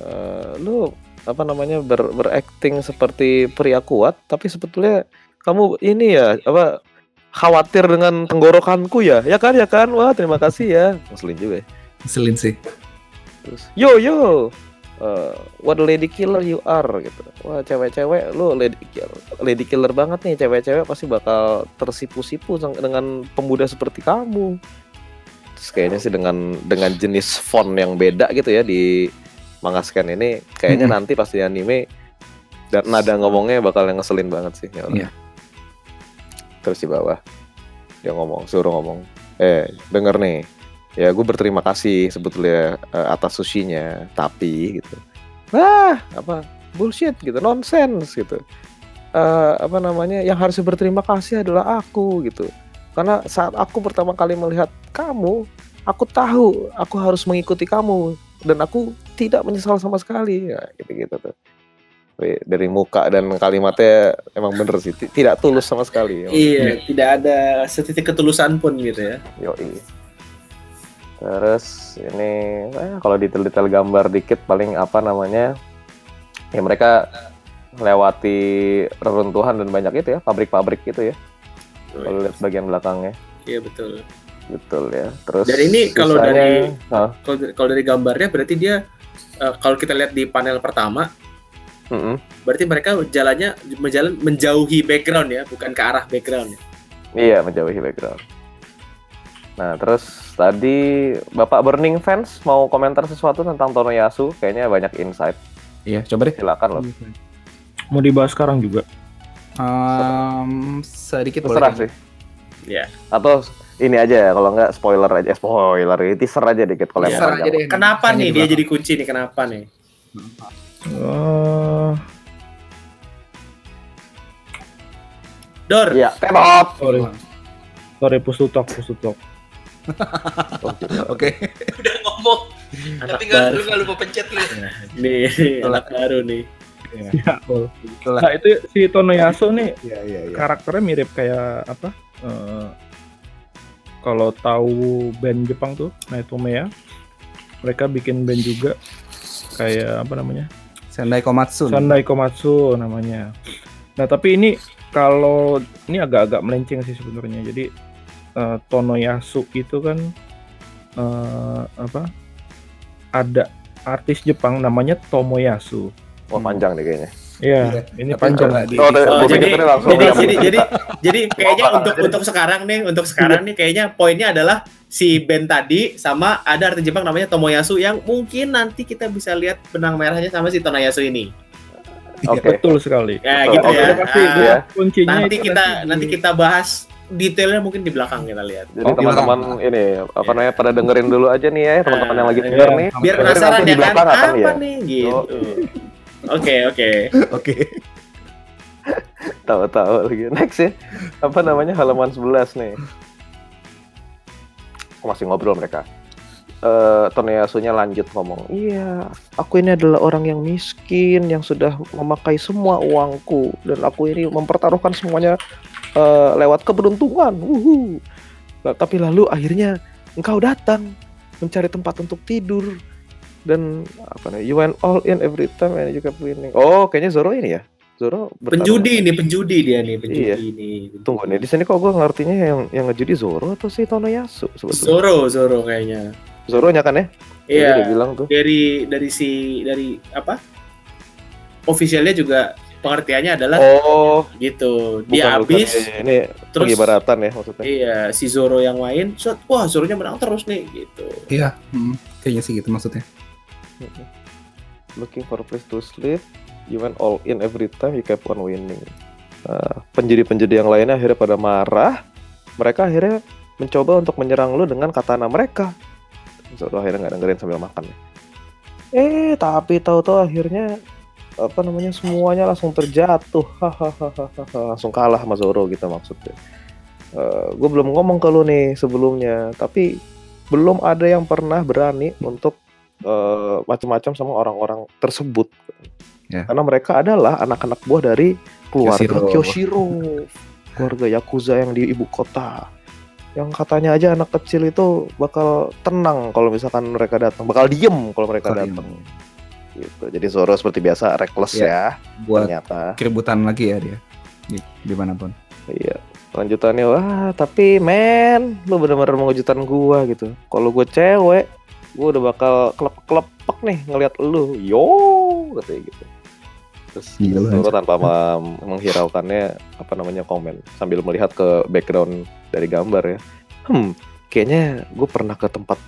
Eh, lu apa namanya ber berakting seperti pria kuat, tapi sebetulnya kamu ini ya apa khawatir dengan tenggorokanku ya, ya kan ya kan, wah terima kasih ya, ngeselin juga ya. Ngeselin sih. Terus, yo yo, uh, what a lady killer you are gitu. Wah cewek-cewek lu lady killer, lady killer banget nih. Cewek-cewek pasti bakal tersipu-sipu dengan pemuda seperti kamu. Terus kayaknya sih dengan dengan jenis font yang beda gitu ya di manga scan ini, kayaknya Mm-mm. nanti pas di anime dan nada ngomongnya bakal yang ngeselin banget sih. Ya Allah. Iya. Terus di bawah dia ngomong, suruh ngomong, eh denger nih, ya gue berterima kasih sebetulnya eh, atas sushinya tapi gitu wah apa bullshit gitu nonsense gitu eh, apa namanya yang harus berterima kasih adalah aku gitu karena saat aku pertama kali melihat kamu aku tahu aku harus mengikuti kamu dan aku tidak menyesal sama sekali ya gitu gitu tuh dari muka dan kalimatnya emang bener sih ti- tidak tulus sama sekali Iya, tidak ada setitik ketulusan pun gitu ya. Yoi. Terus ini eh, kalau detail-detail gambar dikit paling apa namanya? Ya mereka lewati reruntuhan dan banyak itu ya, pabrik-pabrik gitu ya. Kalau lihat bagian belakangnya. Iya betul. Betul ya. Terus Dan ini kalau dari- Hah? Kalau kalau dari gambarnya berarti dia eh, kalau kita lihat di panel pertama, Mm-mm. berarti mereka jalannya menjalan menjauhi background ya, bukan ke arah background. ya. Iya, menjauhi background. Nah, terus tadi Bapak Burning Fans mau komentar sesuatu tentang Tonoyasu, kayaknya banyak insight. Iya, coba deh. Silakan loh. Mau dibahas sekarang juga. Um, sedikit Terserah boleh. sih. Iya. Atau ini aja kalau nggak spoiler aja, spoiler ya, teaser aja dikit kalau yang Teaser panjang. aja deh. Kenapa Hanya nih di dia jadi kunci nih? Kenapa nih? Eh, Dor, Iya, tetap. sorry. Sorry, pusutok, pusutok. Oke. Udah ngomong, anak tapi nggak baru. lu nggak lupa pencet lu. Nih, anak baru nih. Ya, oh. Itulah. Nah, itu si Tonoyasu nih Iya, iya, iya. karakternya mirip kayak apa? eh, kalau tahu band Jepang tuh, Naitomeya, mereka bikin band juga kayak apa namanya? Sendai Komatsu. Sandai Komatsu namanya. Nah, tapi ini kalau ini agak-agak melenceng sih sebenarnya. Jadi eh, Tonoyasu itu kan eh, apa? Ada artis Jepang namanya Tomoyasu. Wah panjang deh kayaknya. Iya, Iya. ini panjang. di- Oh, Oh, jadi, langsung jadi, jadi, jadi, jadi kayaknya Oh, untuk untuk sekarang nih, untuk sekarang nih kayaknya poinnya adalah si band tadi sama ada artis Jepang namanya Tomoyasu yang mungkin nanti kita bisa lihat benang merahnya sama si Tonoyasu ini. Oke. Betul sekali. Ya Betul. gitu ya. Pasti Ah, ya. kuncinya nanti itu kita nanti kita bahas detailnya mungkin di belakang kita lihat. Jadi Oh, teman-teman ini apa namanya pada dengerin dulu aja nih ya teman-teman yang lagi Ah, denger iya. nih. Biar penasaran ya kan apa ya. nih gitu. Oke oke. Oke. Tahu-tahu lagi. Next ya. Apa namanya halaman 11 nih. Oh, Masih ngobrol mereka. Eh Tonoyasunya lanjut ngomong, iya, aku ini adalah orang yang miskin yang sudah memakai semua uangku dan aku ini mempertaruhkan semuanya eh, lewat keberuntungan. Wuhu. Lah, tapi lalu akhirnya engkau datang mencari tempat untuk tidur dan apa nih? You went all in every time and you kept winning. Oh, kayaknya Zoro ini ya. Zoro bertarung. Penjudi nih, penjudi dia nih, penjudi Iya. nih. Tunggu nih, di sini kok gue ngertinya yang yang ngejudi Zoro atau si Tonoyasu sebetulnya? Zoro, Zoro kayaknya. Zoro nya kan ya? Iya. Dia bilang tuh. Dari dari si dari apa? Ofisialnya juga pengertiannya adalah Oh, gitu. bukan, Dia bukan. habis Iya, Ini terus ya maksudnya. iya si Zoro yang main, set, wah Zoronya menang terus nih gitu. Iya. hmm, Kayaknya sih gitu maksudnya. Looking for place to sleep, you went all in every time, you kept on winning. Nah, penjudi-penjudi yang lainnya akhirnya pada marah. Mereka akhirnya mencoba untuk menyerang lu dengan katana mereka. Zoro akhirnya nggak dengerin sambil makan. Eh, tapi tahu-tahu akhirnya apa namanya semuanya langsung terjatuh. Langsung kalah sama Zoro gitu maksudnya. gue belum ngomong ke lu nih sebelumnya, tapi belum ada yang pernah berani untuk eh, macam-macam sama orang-orang tersebut. Ya. Karena mereka adalah anak-anak buah dari keluarga Kyoshiro. Kyoshiro, keluarga Yakuza yang di ibu kota. Yang katanya aja anak kecil itu bakal tenang kalau misalkan mereka datang, bakal diem kalau mereka datang. Gitu. Jadi Zoro seperti biasa reckless Iya. ya Buat ternyata. keributan lagi ya dia. Di, di mana pun. Iya. Lanjutannya wah tapi men lu bener-bener mengejutan gua gitu. Kalau gue cewek, gua udah bakal kelep-kelepek nih ngelihat lu. Yo katanya gitu. Terus Zoro tanpa menghiraukannya apa namanya komen sambil melihat ke background dari gambar ya. Hmm, kayaknya gue pernah ke tempat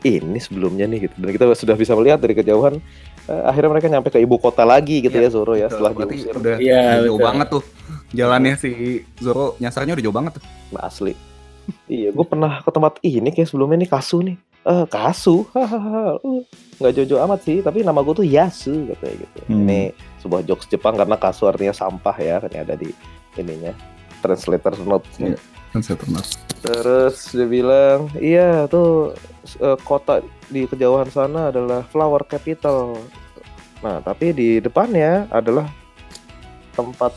ini sebelumnya nih gitu. Dan kita sudah bisa melihat dari kejauhan eh, akhirnya mereka nyampe ke ibu kota lagi gitu Iya, ya Zoro ya Betul, setelah berarti diusir. udah Iya, udah jauh betul. banget tuh. Jalannya si Zoro nyasarnya udah jauh banget tuh. Nah, asli. iya, gue pernah ke tempat ini kayak sebelumnya nih Kasu nih. Eh Kasu hahaha uh, nggak jojo amat sih tapi nama gue tuh Yasu katanya gitu Hmm. ini sebuah jokes Jepang karena Kasu artinya sampah ya kan ada di ininya translator notes Iya. Kan saya termas. terus dia bilang iya tuh eh, kota di kejauhan sana adalah flower capital nah tapi di depannya adalah tempat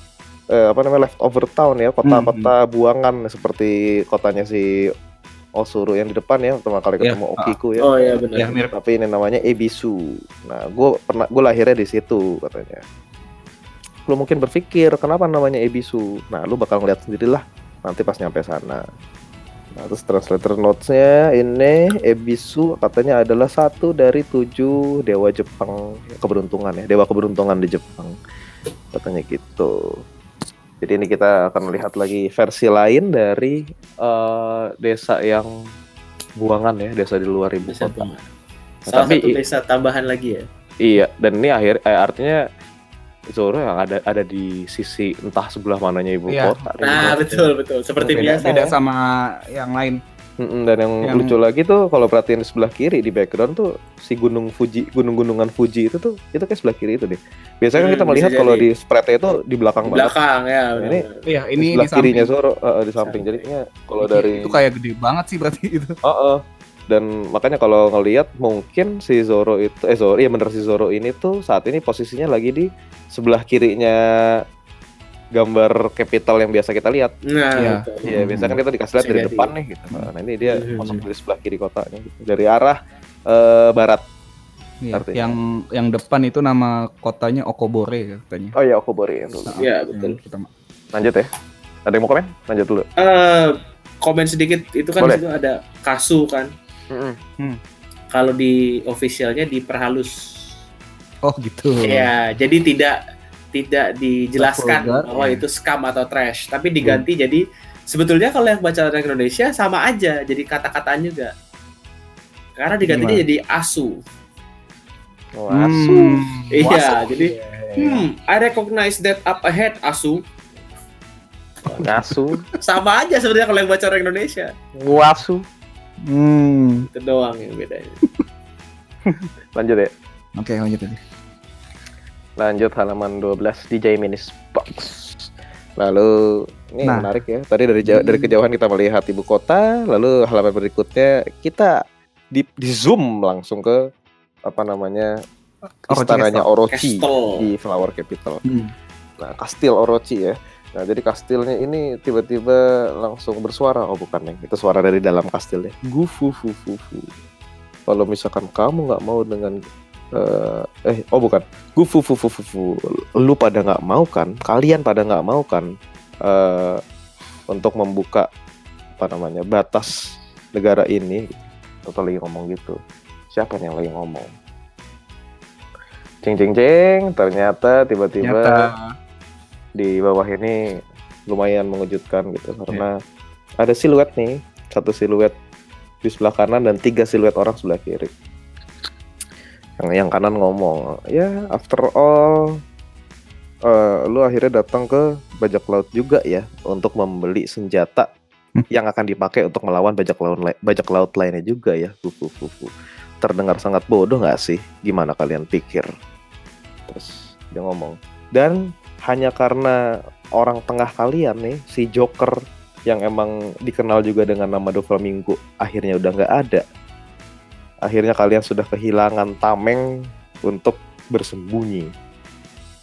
eh, apa namanya leftover town ya kota-kota buangan seperti kotanya si Osuru yang di depan ya pertama kali ketemu Okiku ya Oh iya benar. Ya mirip. tapi ini namanya Ebisu. Nah, gue pernah gue lahirnya di situ katanya. Lu mungkin berpikir kenapa namanya Ebisu. Nah, lu bakal ngeliat sendirilah nanti pas nyampe sana. Nah, terus translator notes-nya ini Ebisu katanya adalah satu dari tujuh dewa Jepang keberuntungan ya, dewa keberuntungan di Jepang. Katanya gitu. Jadi ini kita akan melihat lagi versi lain dari eh, desa yang buangan ya, desa di luar ibu Desa kota. Salah Tapi- satu desa tambahan lagi ya. Iya, dan ini akhir eh, artinya Zoro yang ada ada di sisi entah sebelah mananya ibu Iya. kota. Nah betul betul seperti beda, biasa. beda ya. sama yang lain. Mm-mm, dan yang, Yang- lucu lagi tuh kalau perhatiin di sebelah kiri di background tuh si gunung Fuji, gunung-gunungan Fuji itu tuh itu kayak sebelah kiri itu deh. Biasanya kan Hmm, kita melihat kalau di spreadnya itu di belakang banget. belakang ya. Ini- benar-benar. Iya, Di ini sebelah di samping. kirinya Zoro eh, di samping. Jadinya kalau Itu- dari itu kayak gede banget sih berarti itu. Heeh. Dan makanya kalau ngelihat mungkin si Zoro itu eh Zoro iya bener si Zoro ini tuh saat ini posisinya lagi di sebelah kirinya gambar capital yang biasa kita lihat. Nah, Iya. betul. Iya, Hmm. biasanya kan kita dikasih lihat dari depan nih gitu. Nah, ini dia Hmm. masuk dari sebelah kiri kotanya gitu. Dari arah eh, barat. Iya, Artinya. yang yang depan itu nama kotanya Okobore katanya. Oh iya, dulu. Nah, Iya, betul. pertama. Lanjut ya. Ada yang mau komen? Lanjut dulu. Eh, komen sedikit itu kan Boleh. situ ada kasu kan. Mm-mm. Kalau di officialnya diperhalus. Oh gitu. Ya, jadi tidak tidak dijelaskan bahwa ya. itu scam atau trash, tapi diganti jadi sebetulnya kalau yang baca orang Indonesia sama aja, jadi kata-kataan juga. Karena digantinya Gimana? jadi asu. Oh, Hmm. asu. Iya, Masuk. jadi Iya. hmm, I recognize that up ahead asu. Asu. Sama aja sebenarnya kalau yang baca orang Indonesia. Wasu. Hmm. Itu doang yang bedanya. Lanjut ya. Oke, lanjut aja. Lanjut halaman 12 DJ Minis Box. Lalu ini Nah. menarik ya. Tadi dari jauh- dari kejauhan kita melihat ibu kota, lalu halaman berikutnya kita di, di zoom langsung ke apa namanya Orochi istananya Castle. Orochi Castle. di Flower Capital. Hmm. Nah, kastil Orochi ya. Nah, jadi kastilnya ini tiba-tiba langsung bersuara. Oh, bukan, Neng. Itu suara dari dalam kastilnya. Gufu fu fu fu. Kalau misalkan kamu nggak mau dengan eh eh oh bukan. Gufu fu fu fu fu. Lu pada nggak mau kan? Kalian pada nggak mau kan eh untuk membuka apa namanya? batas negara ini. Atau lagi ngomong gitu. Siapa yang lagi ngomong? Ceng ceng ceng, ternyata tiba-tiba di bawah ini lumayan mengejutkan gitu karena ada siluet nih satu siluet di sebelah kanan dan tiga siluet orang sebelah kiri yang yang kanan ngomong ya after all eh, lu akhirnya datang ke bajak laut juga ya untuk membeli senjata Hmm. yang akan dipakai untuk melawan bajak laut bajak laut lainnya juga ya. Terdengar sangat bodoh nggak sih? Gimana kalian pikir? Terus dia ngomong dan hanya karena orang tengah kalian nih si Joker yang emang dikenal juga dengan nama Doflamingo akhirnya udah nggak ada akhirnya kalian sudah kehilangan tameng untuk bersembunyi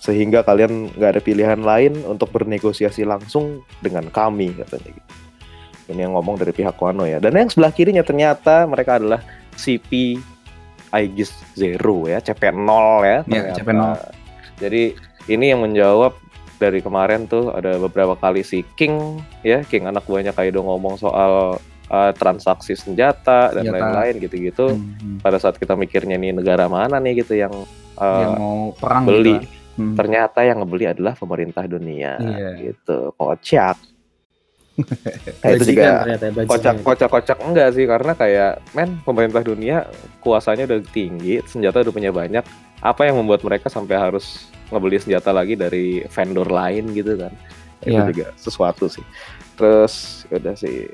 sehingga kalian nggak ada pilihan lain untuk bernegosiasi langsung dengan kami katanya gitu ini yang ngomong dari pihak Wano ya dan yang sebelah kirinya ternyata mereka adalah CP Aegis Zero ya CP0 ya Iya, ternyata. CP0. jadi ini yang menjawab dari kemarin tuh ada beberapa kali si King ya King anak buahnya Kaido ngomong soal uh, transaksi senjata dan lain-lain gitu-gitu hmm, pada saat kita mikirnya nih negara mana nih gitu yang uh, yang mau perang beli. gitu. Hmm. ternyata yang ngebeli adalah pemerintah dunia Iya. gitu kocak nah, itu juga kocak kocak kocak enggak sih karena kayak men pemerintah dunia kuasanya udah tinggi senjata udah punya banyak apa yang membuat mereka sampai harus ngebeli senjata lagi dari vendor lain gitu kan itu Iya. juga sesuatu sih terus ya udah sih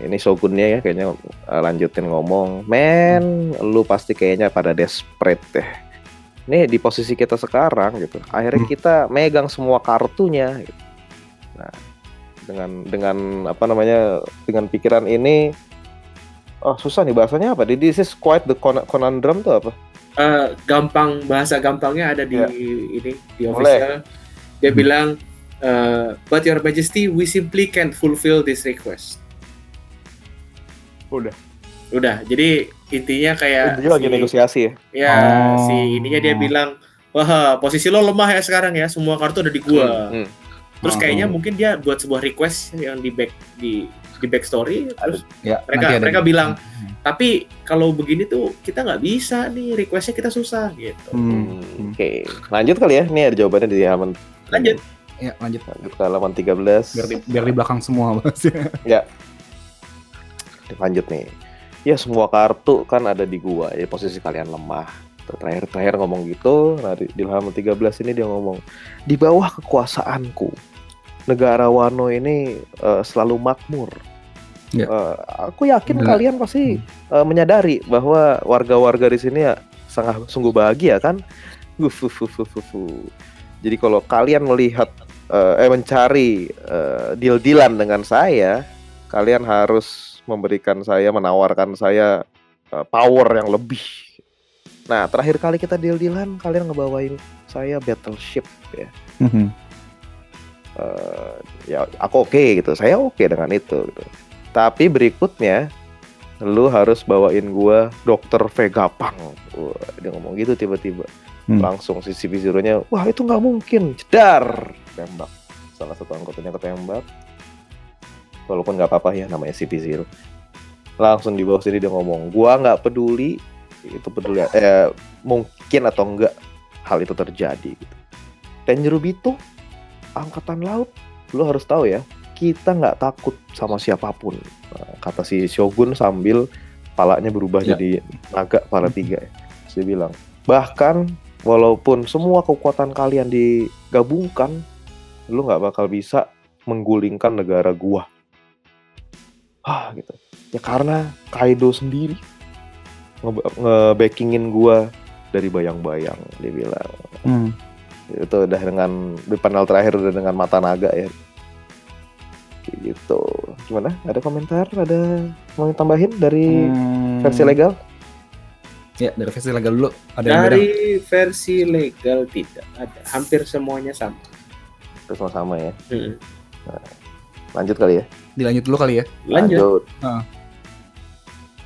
ini shogunnya ya kayaknya uh, lanjutin ngomong men lu pasti kayaknya pada desperate deh nih di posisi kita sekarang gitu akhirnya Hmm. kita megang semua kartunya gitu. nah dengan dengan apa namanya dengan pikiran ini oh susah nih bahasanya apa this is quite the con- conundrum tuh apa Eh, gampang bahasa gampangnya ada di Ya. ini di Boleh. official. Dia Hmm. bilang, eh, but your majesty, we simply can't fulfill this request. Udah. Udah. Jadi intinya kayak Dia lagi si- negosiasi ya Ya, Oh. si ininya dia bilang, wah posisi lo lemah ya sekarang ya, semua kartu ada di gua. Hmm, hmm. Terus Oh. kayaknya mungkin dia buat sebuah request yang di back di di backstory, terus Ya, Mereka- ada mereka bilang, tapi kalau begini tuh kita nggak bisa nih requestnya kita susah gitu. Hmm. Hmm, Oke, lanjut kali ya. Ini ada jawabannya di halaman Lanjut. Ya, lanjut. lanjut ke halaman 13. Biar di, biar di belakang semua bahasnya. Lanjut nih. Ya semua kartu kan ada di gua. Ya posisi kalian lemah. Terakhir-terakhir ngomong gitu. Nah di, di halaman 13 ini dia ngomong di bawah kekuasaanku negara Wano ini eh, selalu makmur. Ya. Eh, aku yakin kalian pasti eh, menyadari bahwa warga-warga di sini ya sangat sungguh bahagia kan. Uf, uf, uf, uf, uf, uf. Jadi kalau kalian melihat eh, eh mencari eh, deal-dealan dengan saya, kalian harus memberikan saya, menawarkan saya eh, power yang lebih. Nah, terakhir kali kita deal-dealan, kalian ngebawain saya battleship ya. Eh, ya aku oke gitu, saya oke dengan itu. Gitu. Tapi berikutnya, lu harus bawain gua dokter Vegapunk. Wah, dia ngomong gitu tiba-tiba. Hmm. Langsung si CP0-nya, wah itu nggak mungkin, jedar, tembak. Salah satu anggotanya ketembak. Walaupun nggak apa-apa ya, namanya CP0. Langsung di bawah sini dia ngomong, gua nggak peduli itu peduli eh, mungkin atau enggak hal itu terjadi gitu. Tenjiro Bito, angkatan laut, lu harus tahu ya, kita nggak takut sama siapa pun. Nah, kata si Shogun sambil palanya berubah Ya. jadi naga pala tiga. ya. Dia bilang, bahkan walaupun semua kekuatan kalian digabungkan, lu nggak bakal bisa menggulingkan negara gua. Hah gitu. Ya karena Kaido sendiri nge- nge-backingin gua dari bayang-bayang dia bilang Hmm. itu udah dengan di panel terakhir udah dengan mata naga ya Kayak gitu gimana ada komentar ada mau tambahin dari Hmm. versi legal Ya, dari versi legal dulu. Ada yang beda? Dari versi legal tidak ada, hampir semuanya sama. terus sama-sama ya Mm. lanjut kali ya Dilanjut dulu kali ya. Lanjut. Ah.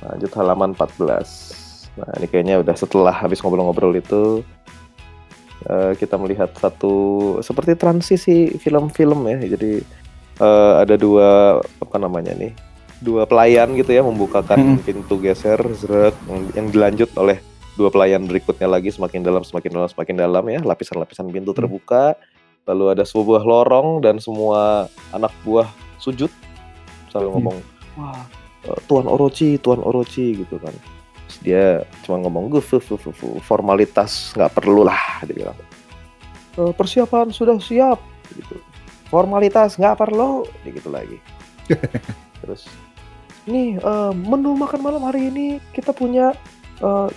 lanjut halaman 14 nah ini kayaknya udah setelah habis ngobrol-ngobrol itu eh, kita melihat satu seperti transisi film-film ya jadi eh, ada dua apa namanya nih dua pelayan gitu ya membukakan Mm-mm. pintu geser zret, yang, yang dilanjut oleh dua pelayan berikutnya lagi semakin dalam semakin dalam semakin dalam ya lapisan-lapisan pintu Hmm. terbuka lalu ada sebuah lorong dan semua anak buah sujud sambil Hmm. ngomong wah. Eh, Tuan Orochi Tuan Orochi gitu kan. Terus dia cuma ngomong gue formalitas nggak perlu lah dia bilang. "Eh, persiapan sudah siap gitu. Formalitas nggak perlu dia gitu lagi. Terus nih eh, menu makan malam hari ini kita punya eh,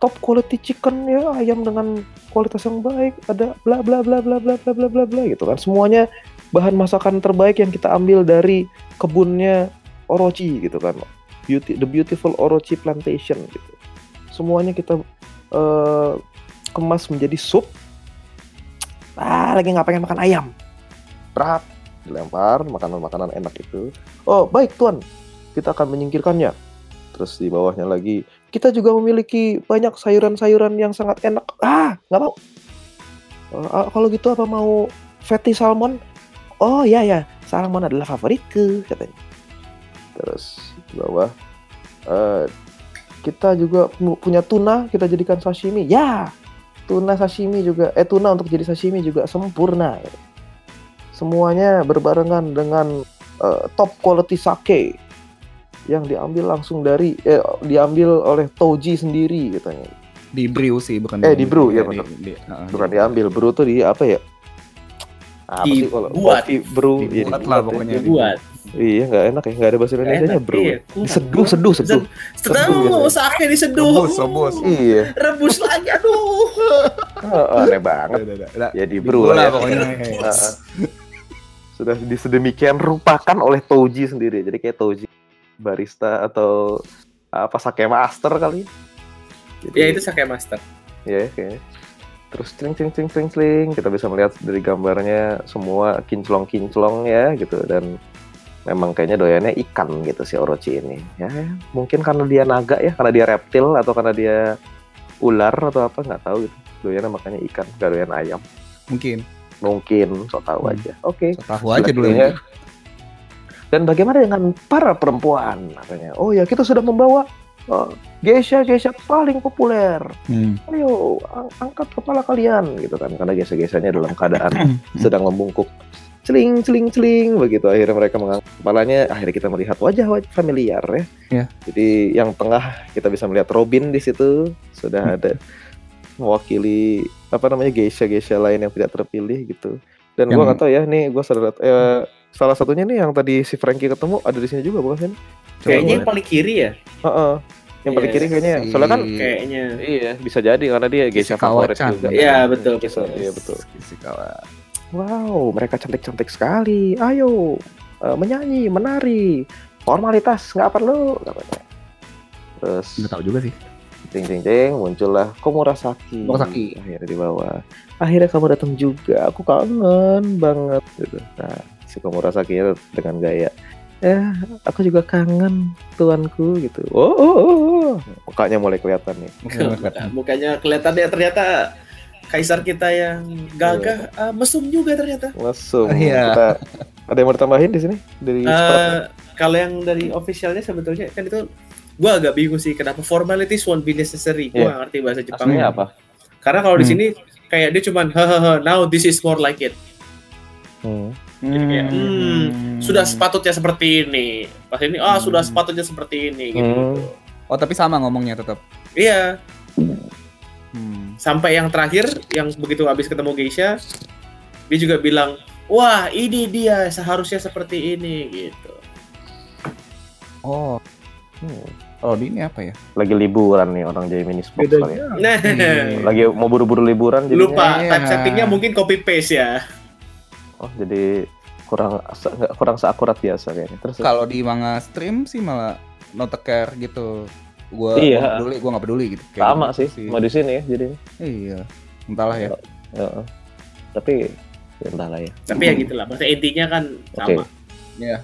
top quality chicken ya ayam dengan kualitas yang baik ada bla bla bla bla bla bla bla bla bla gitu kan. Semuanya bahan masakan terbaik yang kita ambil dari kebunnya Orochi gitu kan. Beauty the beautiful Orochi plantation gitu. Semuanya kita eh, kemas menjadi sup. Ah lagi nggak pengen makan ayam. Berat dilempar makanan-makanan enak itu. Oh baik tuan. Kita akan menyingkirkannya. Terus di bawahnya lagi kita juga memiliki banyak sayuran-sayuran yang sangat enak. Ah nggak mau. Ah, kalau gitu apa mau fatty salmon oh ya ya salmon adalah favoritku katanya. Terus di bawah eh, kita juga pu- punya tuna kita jadikan sashimi. Ya tuna sashimi juga eh tuna untuk jadi sashimi juga sempurna. Semuanya berbarengan dengan eh, top quality sake yang diambil langsung dari eh, diambil oleh Toji sendiri katanya. Di brew sih, bukan Eh, di brew, ya, di, betul. di- ah, bukan di- diambil brew tuh di apa ya apa sih kalau Dibuat. coffee brew ya Dibuat dibuat lah ya. pokoknya. Dibuat. Iya, nggak enak ya, nggak ada bahasa Indonesia nya bro. iya. Seduh, seduh, seduh. Seduh, sake diseduh. Rebus, rebus. Iya, Rebus lagi, aduh. oh, aneh banget. Udah, udah, udah. Jadi Di bola lah ya. pokoknya. Heeh. Sudah disedemikian rupakan oleh Toji sendiri. Jadi kayak Toji barista atau apa sake master kali. Jadi, Ya itu sake master. ya kayaknya. Terus cling cling cling cling cling kita bisa melihat dari gambarnya semua kinclong kinclong ya gitu dan memang kayaknya doyannya ikan gitu si Orochi ini ya mungkin karena dia naga ya karena dia reptil atau karena dia ular atau apa nggak tahu gitu doyannya makanya ikan gak doyan ayam Mungkin. mungkin so tahu Hmm. aja oke So, tahu aja dulu. Selanjutnya. dan bagaimana dengan para perempuan katanya oh ya kita sudah membawa uh, geisha geisha paling populer. Hmm. ayo ang- angkat kepala kalian gitu kan. Karena geisha-geishanya dalam keadaan sedang membungkuk. Celing celing celing begitu. Akhirnya mereka mengangkat kepalanya. Akhirnya kita melihat wajah-wajah familiar ya. Ya. jadi yang tengah kita bisa melihat Robin di situ. Sudah ada mewakili apa namanya geisha-geisha lain yang tidak terpilih gitu. Dan gua Yang- nggak tahu ya nih gua sadar eh, salah satunya nih yang tadi si Frankie ketemu ada di sini juga bukan sih Kayaknya yang paling kiri ya. Heeh. yang paling Yes. kiri kayaknya Si- soalnya kan Kayaknya. iya bisa jadi karena dia geisha favorit juga Iya, betul, betul. iya betul Kishikawa. Wow, mereka cantik-cantik sekali. Ayo, eh, menyanyi, menari. Formalitas nggak perlu. katanya. Terus, Nggak tahu juga sih. jeng jeng jeng, muncullah Komurasaki. Komurasaki. Akhirnya di bawah. Akhirnya kamu datang juga. Aku kangen banget. Gitu. Nah, si Komurasaki dengan gaya. Ya, aku juga kangen tuanku gitu. Oh, oh, oh, oh. mukanya mulai kelihatan nih. Nah, mukanya kelihatan ya ternyata kaisar kita yang gagah ah, mesum juga ternyata. Langsung Iya. kita ada yang mau ditambahin di sini dari Eh, kalau yang dari officialnya sebetulnya kan itu gua agak bingung sih kenapa formalities won't be necessary. Gua nggak ngerti bahasa Jepang. Aslinya apa? Karena kalau di Hmm. sini kayak dia cuman hahaha now this is more like it. Hmm. kayak, hmm, Sudah sepatutnya seperti ini. Pas ini ah sudah sepatutnya seperti ini gitu. Hmm. Oh tapi sama ngomongnya tetap. Iya, Hmm. sampai yang terakhir yang begitu habis ketemu Geisha dia juga bilang, "Wah, ini dia seharusnya seperti ini." gitu. Oh. Hmm. Oh ini apa ya? lagi liburan nih orang Box Bedanya kali ya. Nah, Lagi mau buru-buru liburan jadinya. lupa Iya. type settingnya mungkin copy paste ya. Oh, jadi kurang nggak- kurang seakurat biasa kayaknya. Terus Kalau di manga stream sih malah no care gitu. Gua Iya. peduli, gua nggak peduli gitu. Kayak sama gitu sih, mau di sini ya jadi. Iya. Entahlah ya. Heeh. Tapi ya entahlah ya. Tapi ya gitulah, maksudnya intinya kan Oke. sama. Iya.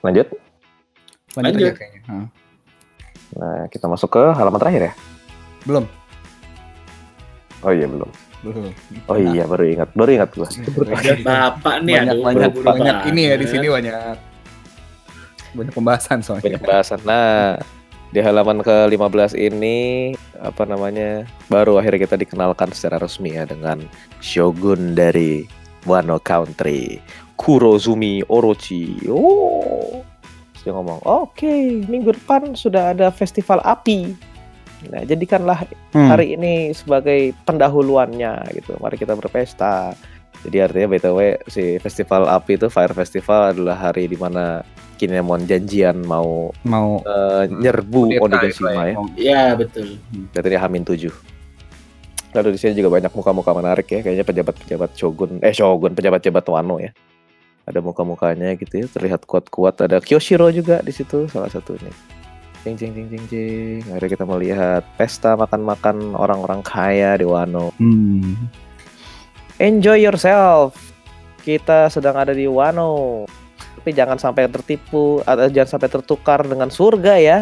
Lanjut. Lanjut, Lanjut. kayaknya. Hah. Nah, kita masuk ke halaman terakhir ya. Belum. Oh iya belum. Belum. Oh iya baru ingat, baru ingat gua. Bapak nih banyak aduh, banyak banyak banget. ini ya di sini banyak banyak pembahasan soalnya. Banyak bahasan. Nah, di halaman ke-15 ini apa namanya? Baru akhirnya kita dikenalkan secara resmi ya dengan shogun dari Wano Country, Kurozumi Orochi. Oh. Dia ngomong, "Oke, minggu depan sudah ada festival api. Nah, jadikanlah Hmm. hari ini sebagai pendahuluannya gitu. Mari kita berpesta." Jadi artinya BTW si festival api itu Fire Festival adalah hari di mana Kinemon janjian mau mau eh, nyerbu Onigashima itu ya. Mau- Ya, betul. Berarti dia Hamin 7. Lalu di sini juga banyak muka-muka menarik ya, kayaknya pejabat-pejabat shogun, eh shogun, pejabat-pejabat Wano ya. Ada muka-mukanya gitu ya, terlihat kuat-kuat. Ada Kyoshiro juga di situ salah satunya. Jeng jeng jeng jeng jeng. Akhirnya kita melihat pesta makan-makan orang-orang kaya di Wano. Hmm. Enjoy yourself. Kita sedang ada di Wano. Tapi jangan sampai tertipu atau jangan sampai tertukar dengan surga ya.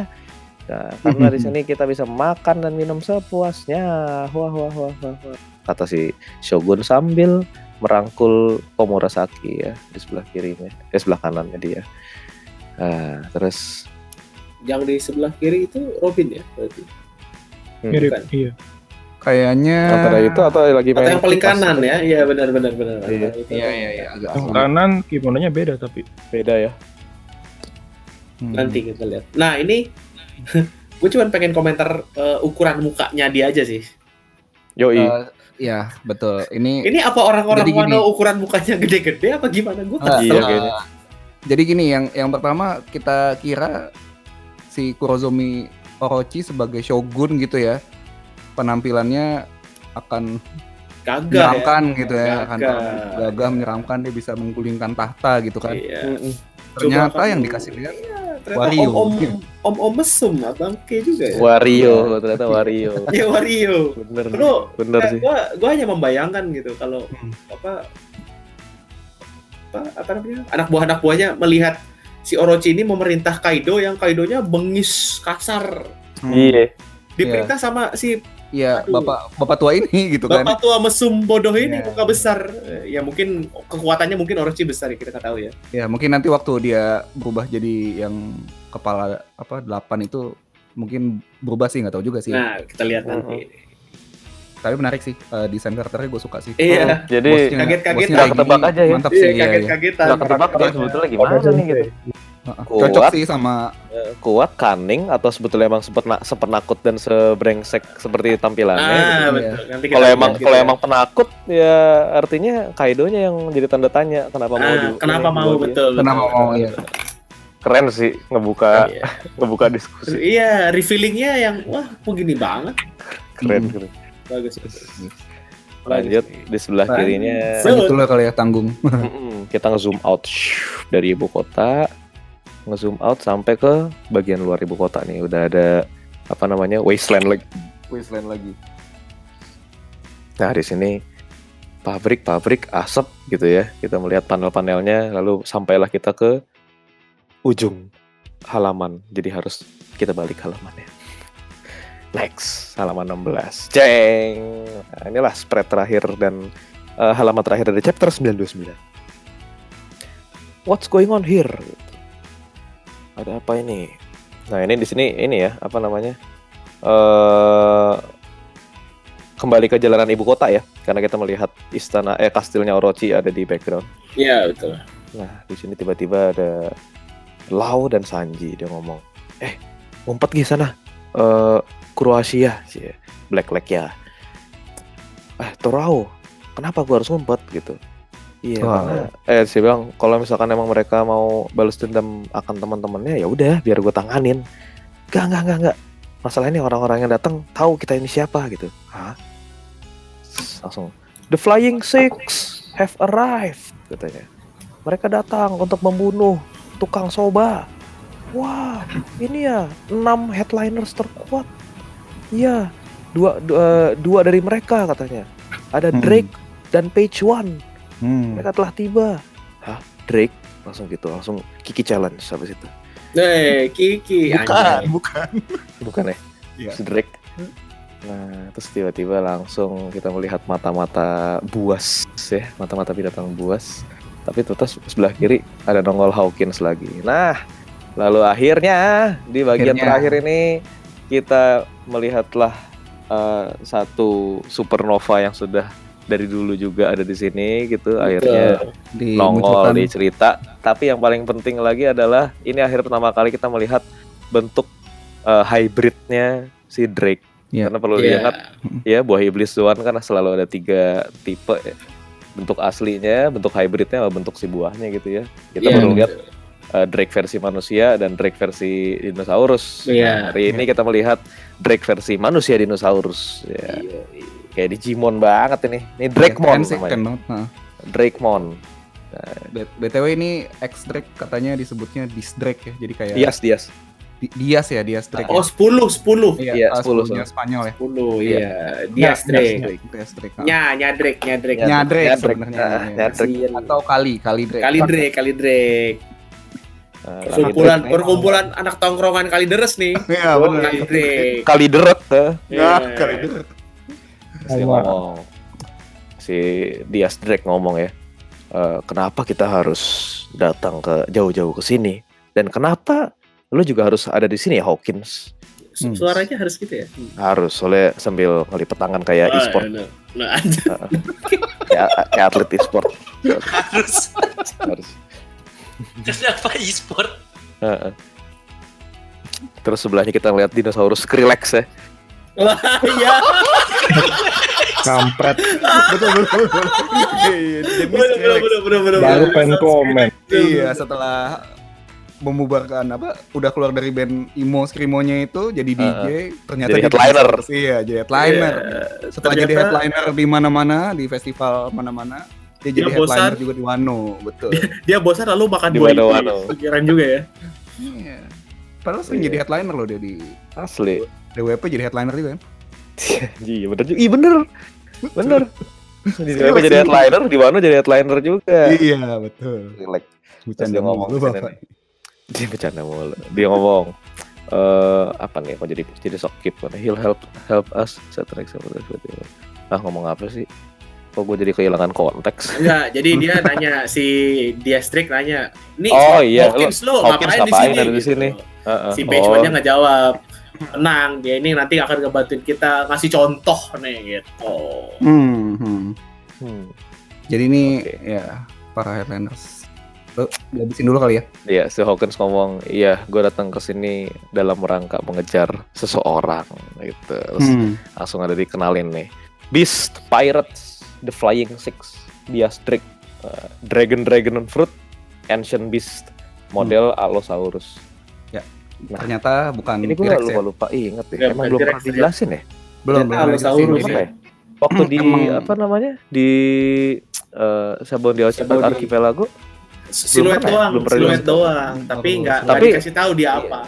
Nah, karena di sini kita bisa makan dan minum sepuasnya. Wah wah wah wah. wah. Kata si Shogun sambil merangkul Komurasaki ya di sebelah kirinya, eh sebelah kanannya dia. Nah, terus Yang di sebelah kiri itu Robin ya, berarti. hmm, Mirip, Bukan. iya. Kayaknya antara itu atau lagi Atau yang paling kanan ya? Iya, benar benar benar. Iya. Itu. Iya iya iya agak Yang kanan kimononya beda tapi Beda ya. Hmm. Nanti kita lihat. Nah, ini gue cuma pengen komentar eh, ukuran mukanya dia aja sih. Yoi. Eh, ya betul. Ini Ini apa orang-orang. Wano ukuran mukanya gede-gede apa gimana? Gue Ah, Iya. Jadi gini, yang yang pertama kita kira si Kurozomi Orochi sebagai shogun gitu ya, penampilannya akan kagak ya. menyeramkan gitu ya, akan Gagah. gagah menyeramkan dia bisa menggulingkan tahta gitu kan. Iya. Ternyata Coba yang dikasih lihat Iya, Wario. Om Om Om Om mesum abang K juga ya. Wario, ternyata Wario. Iya Wario. Bener, Lu bener sih. Gua gua hanya membayangkan gitu kalau Hmm. apa apa apa namanya anak buah anak buahnya melihat si Orochi ini memerintah Kaido yang Kaidonya bengis kasar hmm, Iya. diperintah sama si Iya, Aduh. bapak bapak tua ini gitu kan. bapak tua mesum bodoh ini Iya. muka besar ya mungkin kekuatannya mungkin Orochi besar ya kita nggak tahu ya Ya mungkin nanti waktu dia berubah jadi yang kepala apa delapan itu mungkin berubah sih nggak tahu juga sih. nah kita lihat Hmm. nanti Tapi menarik sih eh, desain karakternya gue suka sih. iya Jadi Bosnya- kaget-kaget nggak ketebak aja ya. Mantap iya sih. Iya, iya. kaget-kagetan nggak ketebak sebetulnya gimana nih gitu. Kuat. Cocok sih sama Kuat, cunning atau sebetulnya emang sepena- sepenakut dan sebrengsek seperti tampilannya. gitu. ah Iya. betul nanti kita Kalau emang gitu kalau ya. emang penakut ya artinya Kaidonya yang jadi tanda tanya kenapa mau Ah, di- kenapa mau dia. betul kenapa betul. mau ya. Keren sih ngebuka Iya. ngebuka diskusi. Iya, revealingnya yang wah begini banget. Keren Hmm. keren. Bagus. bagus. Lanjut di sebelah kirinya Lanjut dulu kali ya tanggung. kita nge-zoom out shoo, dari ibu kota nge-zoom out sampai ke bagian luar ibu kota nih. Udah ada apa namanya wasteland lagi. Wasteland lagi. Nah di sini pabrik-pabrik asap gitu ya. Kita melihat panel-panelnya lalu sampailah kita ke ujung halaman. Jadi harus kita balik halamannya. Next halaman 16 ceng! Nah, inilah spread terakhir dan eh, halaman terakhir dari chapter 929 what's going on here ada apa ini nah ini di sini ini ya apa namanya eh kembali ke jalanan ibu kota ya karena kita melihat istana eh kastilnya Orochi ada di background Iya, betul. Nah, di sini tiba-tiba ada Lau dan Sanji dia ngomong, "Eh, ngumpet di sana. Eh, Kroasia sih. Black Lake ya." Eh, Torao, kenapa gua harus ngumpet gitu? Iya, Wah. karena eh saya bilang kalau misalkan emang mereka mau balas dendam akan teman-temannya ya udah biar gue tanganin. Gak, gak, gak, gak. Masalah ini orang-orang yang datang tahu kita ini siapa gitu. Hah? Langsung The Flying Six have arrived katanya. Mereka datang untuk membunuh tukang soba. Wah, ini ya enam headliners terkuat. Iya, dua, dua dua dari mereka katanya. Ada Hmm. Drake dan Page One. Hmm. Mereka telah tiba. Hah, Drake? Langsung gitu, langsung Kiki challenge habis itu. Eh, Kiki. anjay. bukan. Bukan ya? Si Drake. Nah, terus tiba-tiba langsung kita melihat mata-mata buas ya, mata-mata binatang buas. Tapi ternyata sebelah kiri ada nongol Hawkins lagi. Nah, lalu akhirnya di bagian Akhirnya. terakhir ini kita melihatlah eh, satu supernova yang sudah dari dulu juga ada di sini gitu. Akhirnya Di nongol di cerita. Tapi yang paling penting lagi adalah ini akhir pertama kali kita melihat bentuk eh, hybridnya si Drake. Iya. Karena perlu Iya. diingat ya buah iblis Tuhan kan selalu ada tiga tipe ya. bentuk aslinya, bentuk hybridnya, sama bentuk si buahnya gitu ya. Kita Iya, perlu betul. lihat eh, Drake versi manusia dan Drake versi dinosaurus. Iya. Nah, hari ini kita melihat Drake versi manusia dinosaurus. Ya, Iya, iya. Kayak Digimon banget ini. Ini Drakemon sih, namanya. keren banget. Nah, Drakemon. B- BTW ini X Drake katanya disebutnya Dis Drake ya. Jadi kayak Dias, Dias. Di- Dias ya, Dias Drake. Oh, ya. 10, 10. iya, ah, 10, sepuluhnya Spanyol ya. 10, iya. Dias Nggak, Drake. Dias Dias Drake. ah. Nya, nya Drake, nya Drake. Nya Drake Nyadrek. sebenarnya. Nah, namanya. Nyadrek. Kasian. Atau Kali, Kali Drake. Kali Drake, kali Drake. Nah, Perkumpulan, Drake. perkumpulan anak tongkrongan kali deres nih. Iya, benar. Kali Drake. kali deret eh. Iya. Kali Drake. Dia ngomong si Dias Drake ngomong ya "Eh, kenapa kita harus datang ke jauh-jauh ke sini dan kenapa lu juga harus ada di sini ya Hawkins Su- Suaranya harus gitu ya. harus soalnya sambil ngelipet tangan kayak Oh, e-sport Nah, nah, anjir. kayak, kayak atlet e-sport Harus. harus Kenapa e-sport? Heeh. terus sebelahnya kita ngeliat dinosaurus Skrillex ya Wah, iya. Kampret. betul betul betul. Iya, Baru pengen komen. Iya, setelah membubarkan apa udah keluar dari band emo skrimonya itu jadi DJ ternyata Jadi headliner. iya jadi headliner Iya, setelah jadi ternyata- headliner di mana-mana di festival mana-mana dia jadi Dia headliner bosan. juga di Wano betul Dia bosan lalu makan Di buah itu. wano-wano. Pikiran juga ya. iya padahal sering Iya. jadi headliner loh dia di Asli. DWP jadi headliner juga kan Iya bener juga. Iya bener. Bener. Di DWP jadi headliner, di Wano jadi headliner juga. iya betul Relax. bercanda dia ngomong mulu, ke Bapak. Dia bercanda mulu. Dia ngomong eh apa nih? Kok jadi jadi sok keep kan? He'll help help us set Ah ngomong apa sih? Kok gue jadi kehilangan konteks? Enggak, jadi dia nanya si Diastrik nanya, "Nih, Oh, iya, Hawkins lo ngapain, ngapain di sini?" ada di sini? Gitu. Heeh. Si Page Oh, dia nggak jawab. Tenang, dia ini nanti akan ngebantuin kita ngasih contoh nih gitu. hmm, hmm. hmm. jadi ini Oke. ya para headliners lo dihabisin dulu kali ya Iya, si Hawkins ngomong, iya, gue datang ke sini dalam rangka mengejar seseorang, gitu. Terus Hmm. langsung ada dikenalin nih, Beast, Pirates, The Flying Six, Diastric, uh, Dragon Dragon and Fruit, Ancient Beast, model Allosaurus. Nah, ternyata bukan Ini gue T-Rex lupa ya lupa inget ya. Emang belum pernah ya. dijelasin ya? belum belum Allosaurus. Apa ya. ya? Waktu di Emang- apa namanya di uh, Sabon di di- Archipelago Siluet ya? doang, Belum siluet doang, tahu. tapi nggak nggak Tapi- dikasih tahu dia Iya. apa.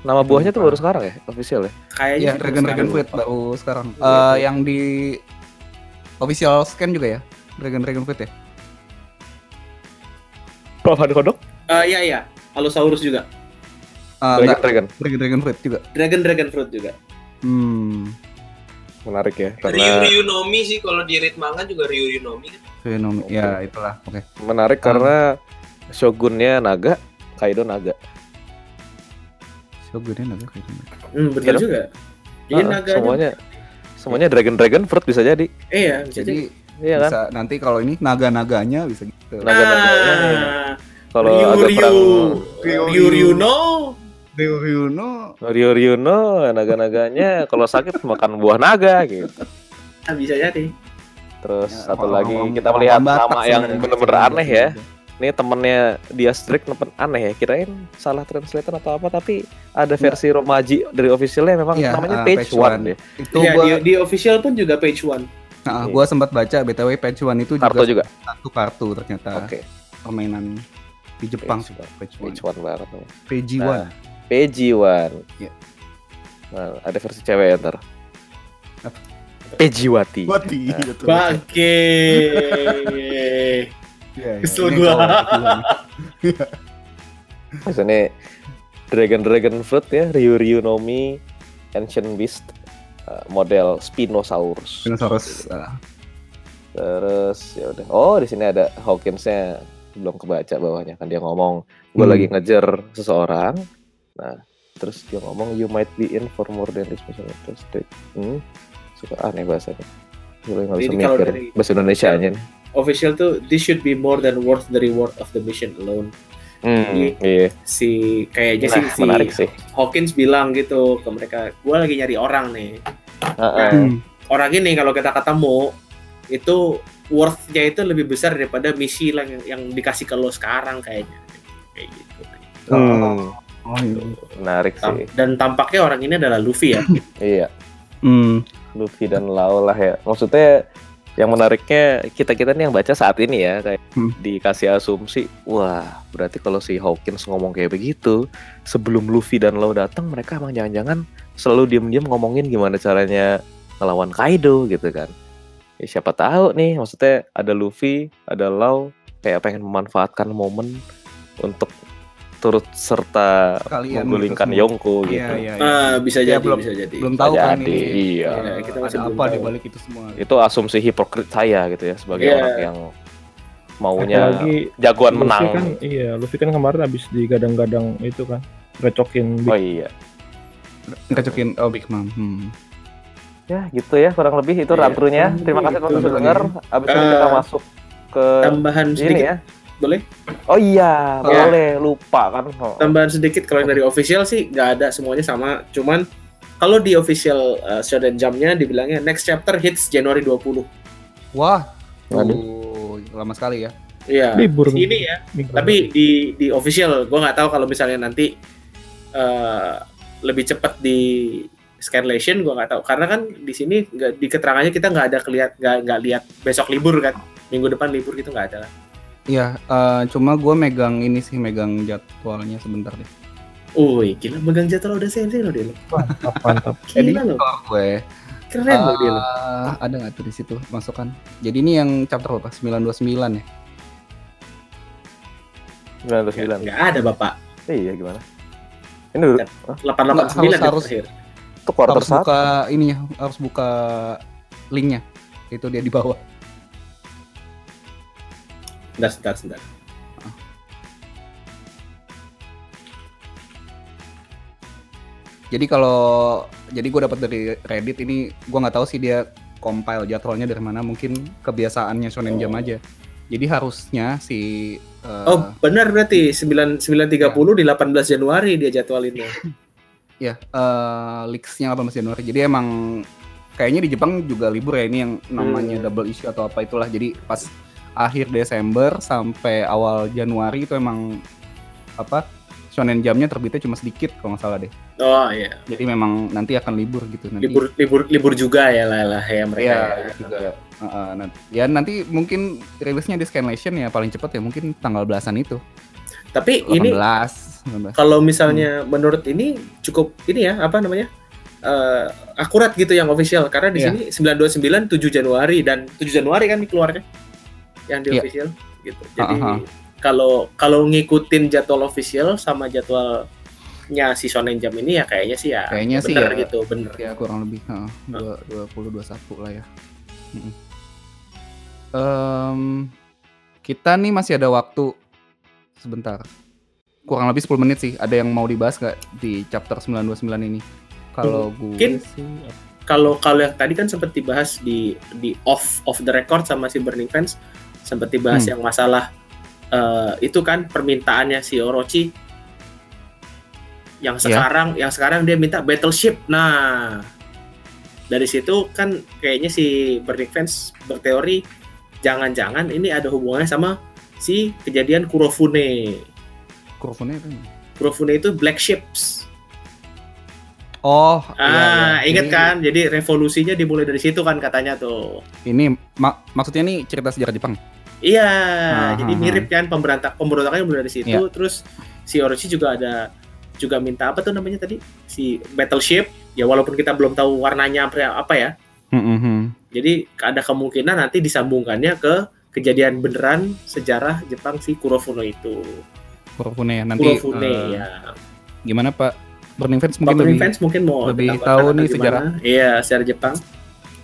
nama buahnya tuh Lupa. baru sekarang ya official ya Kayaknya Iya, gitu Dragon Dragon sekarang. Fruit baru sekarang. Iya, Eh, iya. yang di official scan juga ya, Dragon Dragon Fruit ya. Bahan kodok Eh, iya iya, Allosaurus juga. Eh, Dragon enggak, Dragon Dragon Dragon Fruit juga. Dragon Dragon Fruit juga. Hmm, menarik ya Ryu karena Ryu Nomi sih kalau di read manga juga Ryu Ryu Nomi kan. fenomena. Ya itulah. Oke. menarik karena shogunnya naga Kaido naga Shogunnya naga kayak gimana? Hmm, benar dong. juga. Jadi Ah, naga semuanya semuanya dragon dragon fruit bisa jadi Iya, bisa jadi. Jadi iya kan bisa nanti kalau ini naga-naganya bisa gitu. Naga- naga-naganya. Nah, kalau Ryu ada Ryu perang Ryu Ryu Ryu no. Ryu Ryuno. Ryu Ryuno naga-naganya kalau sakit makan buah naga gitu Ah, bisa jadi. terus Ya, satu orang- lagi orang- kita orang melihat nama yang bener-bener aneh ya ini temennya dia strict aneh ya kirain salah translator atau apa tapi ada versi romaji dari officialnya memang Iya, namanya ah, page, page one one. deh Itu Iya, gua, di, di official pun juga page one. nah, gua sempat baca BTW Page One itu Kartu juga juga satu kartu ternyata oke permainan di Jepang Page one. Page One. page one banget Page Nah, Page one Iya. nah, ada versi cewek ya ntar Apa? Pejiwati Wati. Nah, betul. Bangke. Iya, iya. Kesel Ini gua. Maksudnya Dragon Dragon Fruit ya, Ryu Ryu Nomi, Ancient Beast, uh, model Spinosaurus. Dinosaurus. ah. Terus ya udah. Oh di sini ada Hawkinsnya belum kebaca bawahnya kan dia ngomong gue Hmm. lagi ngejar seseorang. Nah terus dia ngomong you might be in for more than this mission. Terus dia, hmm, suka aneh bahasanya. Gue nggak bisa Jadi kalau mikir dari- bahasa Indonesia aja. nih. Official tuh this should be more than worth the reward of the mission alone. Hmm, Iya. iya. Si kayaknya Nah, sih si menarik sih. Hawkins bilang gitu ke mereka, gue lagi nyari orang nih. Heeh. Hmm. Orang ini kalau kita ketemu itu worth-nya itu lebih besar daripada misi yang, yang dikasih ke lo sekarang kayaknya. Kayak gitu. Hmm, Oh, iya. menarik sih. Dan tampaknya orang ini adalah Luffy ya. Iya. Hmm. Luffy dan Lau lah ya. Maksudnya yang menariknya kita kita nih yang baca saat ini ya kayak Hmm. dikasih asumsi, wah berarti kalau si Hawkins ngomong kayak begitu sebelum Luffy dan Lau datang mereka emang jangan-jangan selalu diem-diem ngomongin gimana caranya ngelawan Kaido gitu kan. Ya, siapa tahu nih maksudnya ada Luffy, ada Lau kayak pengen memanfaatkan momen untuk turut serta menggulingkan gitu semua. Yonko gitu. Iya, iya, iya. Ah, bisa Ya, jadi, belum- bisa jadi. Belum tahu kan jadi, ini. iya. Iya, kita masih ada apa di balik itu semua. itu asumsi hipokrit saya gitu ya sebagai Iya. orang yang maunya Apalagi jagoan Luffy menang. kan iya Luffy kan kemarin habis digadang-gadang itu kan recokin Oh Big iya. Ngecokin oh Big Mom. Hmm. Ya gitu ya kurang lebih itu Iya, rantrunya. Terima kasih lebih teman itu. sudah dengar. Abis itu Eh, kita masuk ke Tambahan ini sedikit, ya. Boleh? Oh iya, Ya. boleh lupa kan. Oh. Tambahan sedikit kalau yang dari official sih nggak ada semuanya sama, cuman kalau di official uh, Shonen Jump-nya dibilangnya next chapter hits Januari 20. Wah, Waduh. uh, lama sekali ya. Iya. Libur di Sini ya. minggu Tapi di di official gua nggak tahu kalau misalnya nanti uh, lebih cepat di scanlation gua nggak tahu karena kan di sini nggak di keterangannya kita nggak ada kelihat nggak nggak lihat besok libur kan minggu depan libur gitu nggak ada kan. Iya, eh, cuma gue megang ini sih, megang jadwalnya sebentar deh. Wih, gila megang jadwal udah sensei loh dia. lo. mantap, mantap. Gila loh. Gue. Keren loh dia. lo. Eh, ada nggak tuh di situ masukan? Jadi ini yang chapter berapa? 929 ya? 99. Nggak ada Bapak. Iya gimana? Ini dulu. 889 Nggak, ya harus- harus. terakhir. Itu quarter harus buka ininya, harus buka linknya. Itu dia di bawah. Sebentar, sebentar, sebentar. Jadi kalau jadi gue dapat dari Reddit ini gue nggak tahu sih dia compile jadwalnya dari mana mungkin kebiasaannya Shonen Oh. aja. Jadi harusnya si eh, Oh, benar berarti 9 930 di 18 Januari dia jadwalinnya. ya eh leaks-nya 18 Januari. Jadi emang kayaknya di Jepang juga libur ya ini yang namanya Hmm. double issue atau apa itulah. Jadi pas akhir Desember sampai awal Januari itu emang apa Shonen Jump-nya terbitnya cuma sedikit kalau nggak salah deh. Oh iya. Jadi memang nanti akan libur gitu nanti. Libur libur libur juga ya lah lah ya mereka. Iya, ya. juga. Heeh, nanti, ya nanti mungkin rilisnya di Scanlation ya paling cepat ya mungkin tanggal belasan itu. Tapi 18, ini 19. kalau misalnya menurut ini cukup ini ya apa namanya? eh, akurat gitu yang official karena di Iya. sini 929 7 Januari dan 7 Januari kan dikeluarnya yang di Iya. official gitu. Jadi Aha. kalau kalau ngikutin jadwal official sama jadwalnya si Shonen Jump ini ya kayaknya sih ya Kayaknya sih bener ya. gitu bener. Ya kurang lebih dua- 20 21 lah ya. Mm-mm. Em, kita nih masih ada waktu sebentar. Kurang lebih 10 menit sih. Ada yang mau dibahas nggak di chapter 929 ini? Kalau gue Mungkin. sih kalau kalau yang tadi kan sempat dibahas di di off of the record sama si Burning Fans sempat dibahas Hmm. yang masalah eh, itu kan permintaannya si Orochi yang Ya. sekarang yang sekarang dia minta battleship nah dari situ kan kayaknya si Burning Fans berteori jangan-jangan ini ada hubungannya sama si kejadian Kurofune kurvanya itu. Kurofune itu black ships Oh, ah iya, iya. inget Ini- kan jadi revolusinya dimulai dari situ kan katanya tuh Ini mak- maksudnya nih cerita sejarah Jepang. Iya, Ah, jadi ah, mirip kan pemberontak pemberontakannya mulai dari situ. Iya. Terus si Orochi juga ada juga minta apa tuh namanya tadi si battleship. Ya walaupun kita belum tahu warnanya apa ya. Hmm, Jadi ada kemungkinan nanti disambungkannya ke kejadian beneran sejarah Jepang si Kurofune itu. Kurofune ya nanti. Kurofune eh, ya. Gimana Pak? Burning Fans mungkin Burning lebih. fans mungkin mau lebih tahu nih gimana? sejarah. Iya, sejarah Jepang.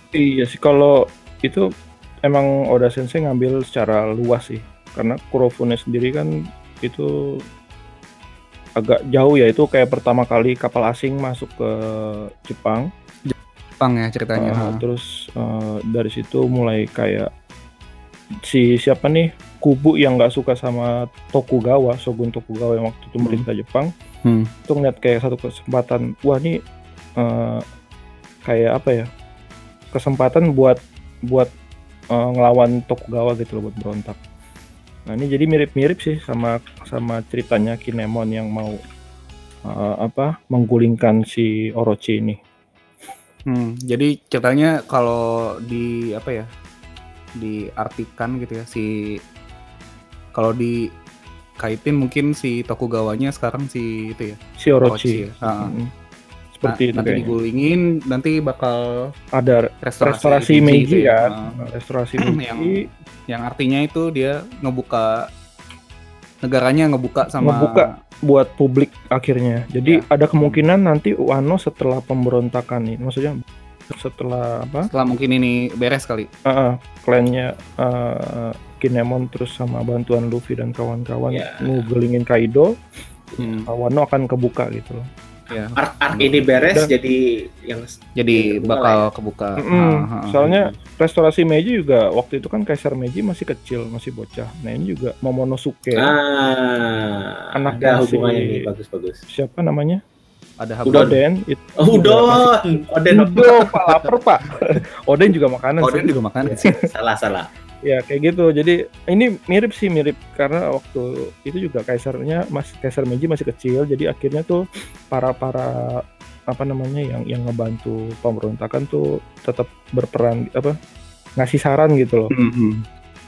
Iya sih kalau itu emang Oda Sensei ngambil secara luas sih karena Kurofune sendiri kan itu agak jauh ya itu kayak pertama kali kapal asing masuk ke Jepang Jepang ya ceritanya. Uh, terus uh, dari situ mulai kayak si siapa nih kubu yang nggak suka sama Tokugawa Shogun Tokugawa yang waktu itu Hmm. merintah Jepang Hmm. itu ngeliat kayak satu kesempatan wah nih uh, kayak apa ya kesempatan buat buat uh, ngelawan Tokugawa gitu loh buat berontak nah ini jadi mirip-mirip sih sama sama ceritanya Kinemon yang mau uh, apa menggulingkan si Orochi ini Hmm, jadi ceritanya kalau di apa ya? Diartikan gitu ya si kalau di kaitin mungkin si Tokugawanya sekarang si itu ya. si Orochi, ya. Ha, ha. Mm. seperti Nah, itu nanti kayaknya. digulingin nanti bakal ada restorasi, restorasi Meiji ya. Ha. restorasi Yang- Meiji yang artinya itu dia ngebuka negaranya ngebuka sama Ngebuka. buat publik akhirnya jadi Ya. ada kemungkinan nanti Wano setelah pemberontakan ini maksudnya setelah apa setelah mungkin ini beres kali. uh, uh, klannya uh, Kinemon terus sama bantuan Luffy dan kawan-kawan Ya. ngegelingin Kaido Hmm, uh, Wano akan kebuka gitu loh ya. Arc, arc ini beres Dan- jadi yang Jadi Kebuka bakal kebuka. Mm-mm. Ha, ha, ha. soalnya restorasi Meiji juga waktu itu kan Kaisar Meiji masih kecil masih bocah nah ini juga Momonosuke ah Anaknya ada hubungannya si- nih bagus-bagus. siapa namanya ada Udon. Habon. Oden itu Oh, udon. Oden. Udon, Pak lapar Pak. Oden juga makanan Oden sih. juga makanan sih. salah salah. Ya kayak gitu. Jadi ini mirip sih mirip karena waktu itu juga kaisarnya masih kaisar Meiji masih kecil. Jadi akhirnya tuh para para apa namanya yang yang ngebantu pemberontakan tuh tetap berperan apa ngasih saran gitu loh Mhm.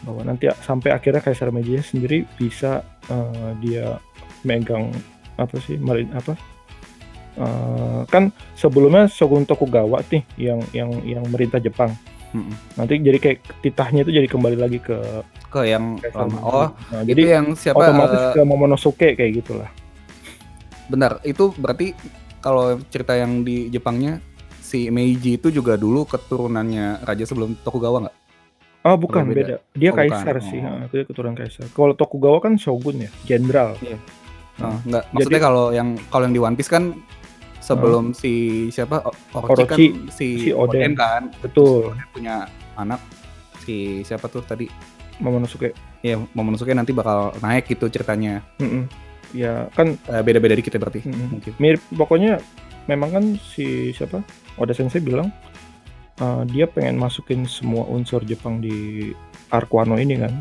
bahwa nanti sampai akhirnya kaisar Meiji sendiri bisa eh, dia megang apa sih marin apa Eh, kan sebelumnya Shogun Tokugawa nih yang yang yang merintah Jepang Mhm. nanti jadi kayak titahnya itu jadi kembali lagi ke Ke yang lama. Oh, nah, jadi yang siapa? otomatis eh, ke Momonosuke kayak gitulah Benar, itu berarti kalau cerita yang di Jepangnya si Meiji itu juga dulu keturunannya raja sebelum Tokugawa nggak? oh bukan beda? beda? dia Oh, kaisar bukan. sih Oh. Nah, dia keturunan kaisar kalau Tokugawa kan shogun ya jenderal Oh, nggak. Maksudnya Jadi- kalau yang kalau yang di One Piece kan sebelum si siapa O- Orochi, kan Orochi, si, si Oden. kan betul Oden punya anak si siapa tuh tadi? Momonosuke Ya Momonosuke nanti bakal naik gitu ceritanya. Mm-mm. ya kan Eh, beda-beda dikit ya berarti Mm-mm. mungkin. mirip pokoknya memang kan si siapa Oda Sensei bilang uh, dia pengen masukin semua unsur Jepang di Arc Wano ini kan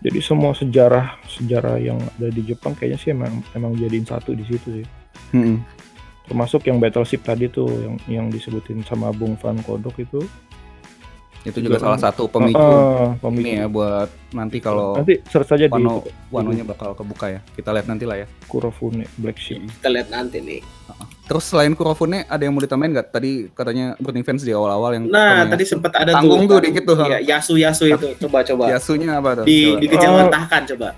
jadi semua sejarah sejarah yang ada di Jepang kayaknya sih emang emang jadiin satu di situ sih Mm-mm. Termasuk yang battleship tadi tuh yang yang disebutin sama Bung Van Kodok itu Itu juga Juga- salah satu pemicu Ah, pemicu. ini ya buat nanti kalau nanti search aja di Wano itu, Wanonya bakal kebuka ya. Kita lihat nanti lah ya. Kurofune Black Ship Kita lihat nanti nih. Terus selain Kurofune ada yang mau ditambahin nggak? Tadi katanya Burning Fans di awal-awal yang Nah, tadi sempat ada Tanggung tuh kan. dikit tuh. Iya, Yasu Yasu itu. Coba coba. Yasunya apa tuh? Di Coba. dikecil-mentahkan coba.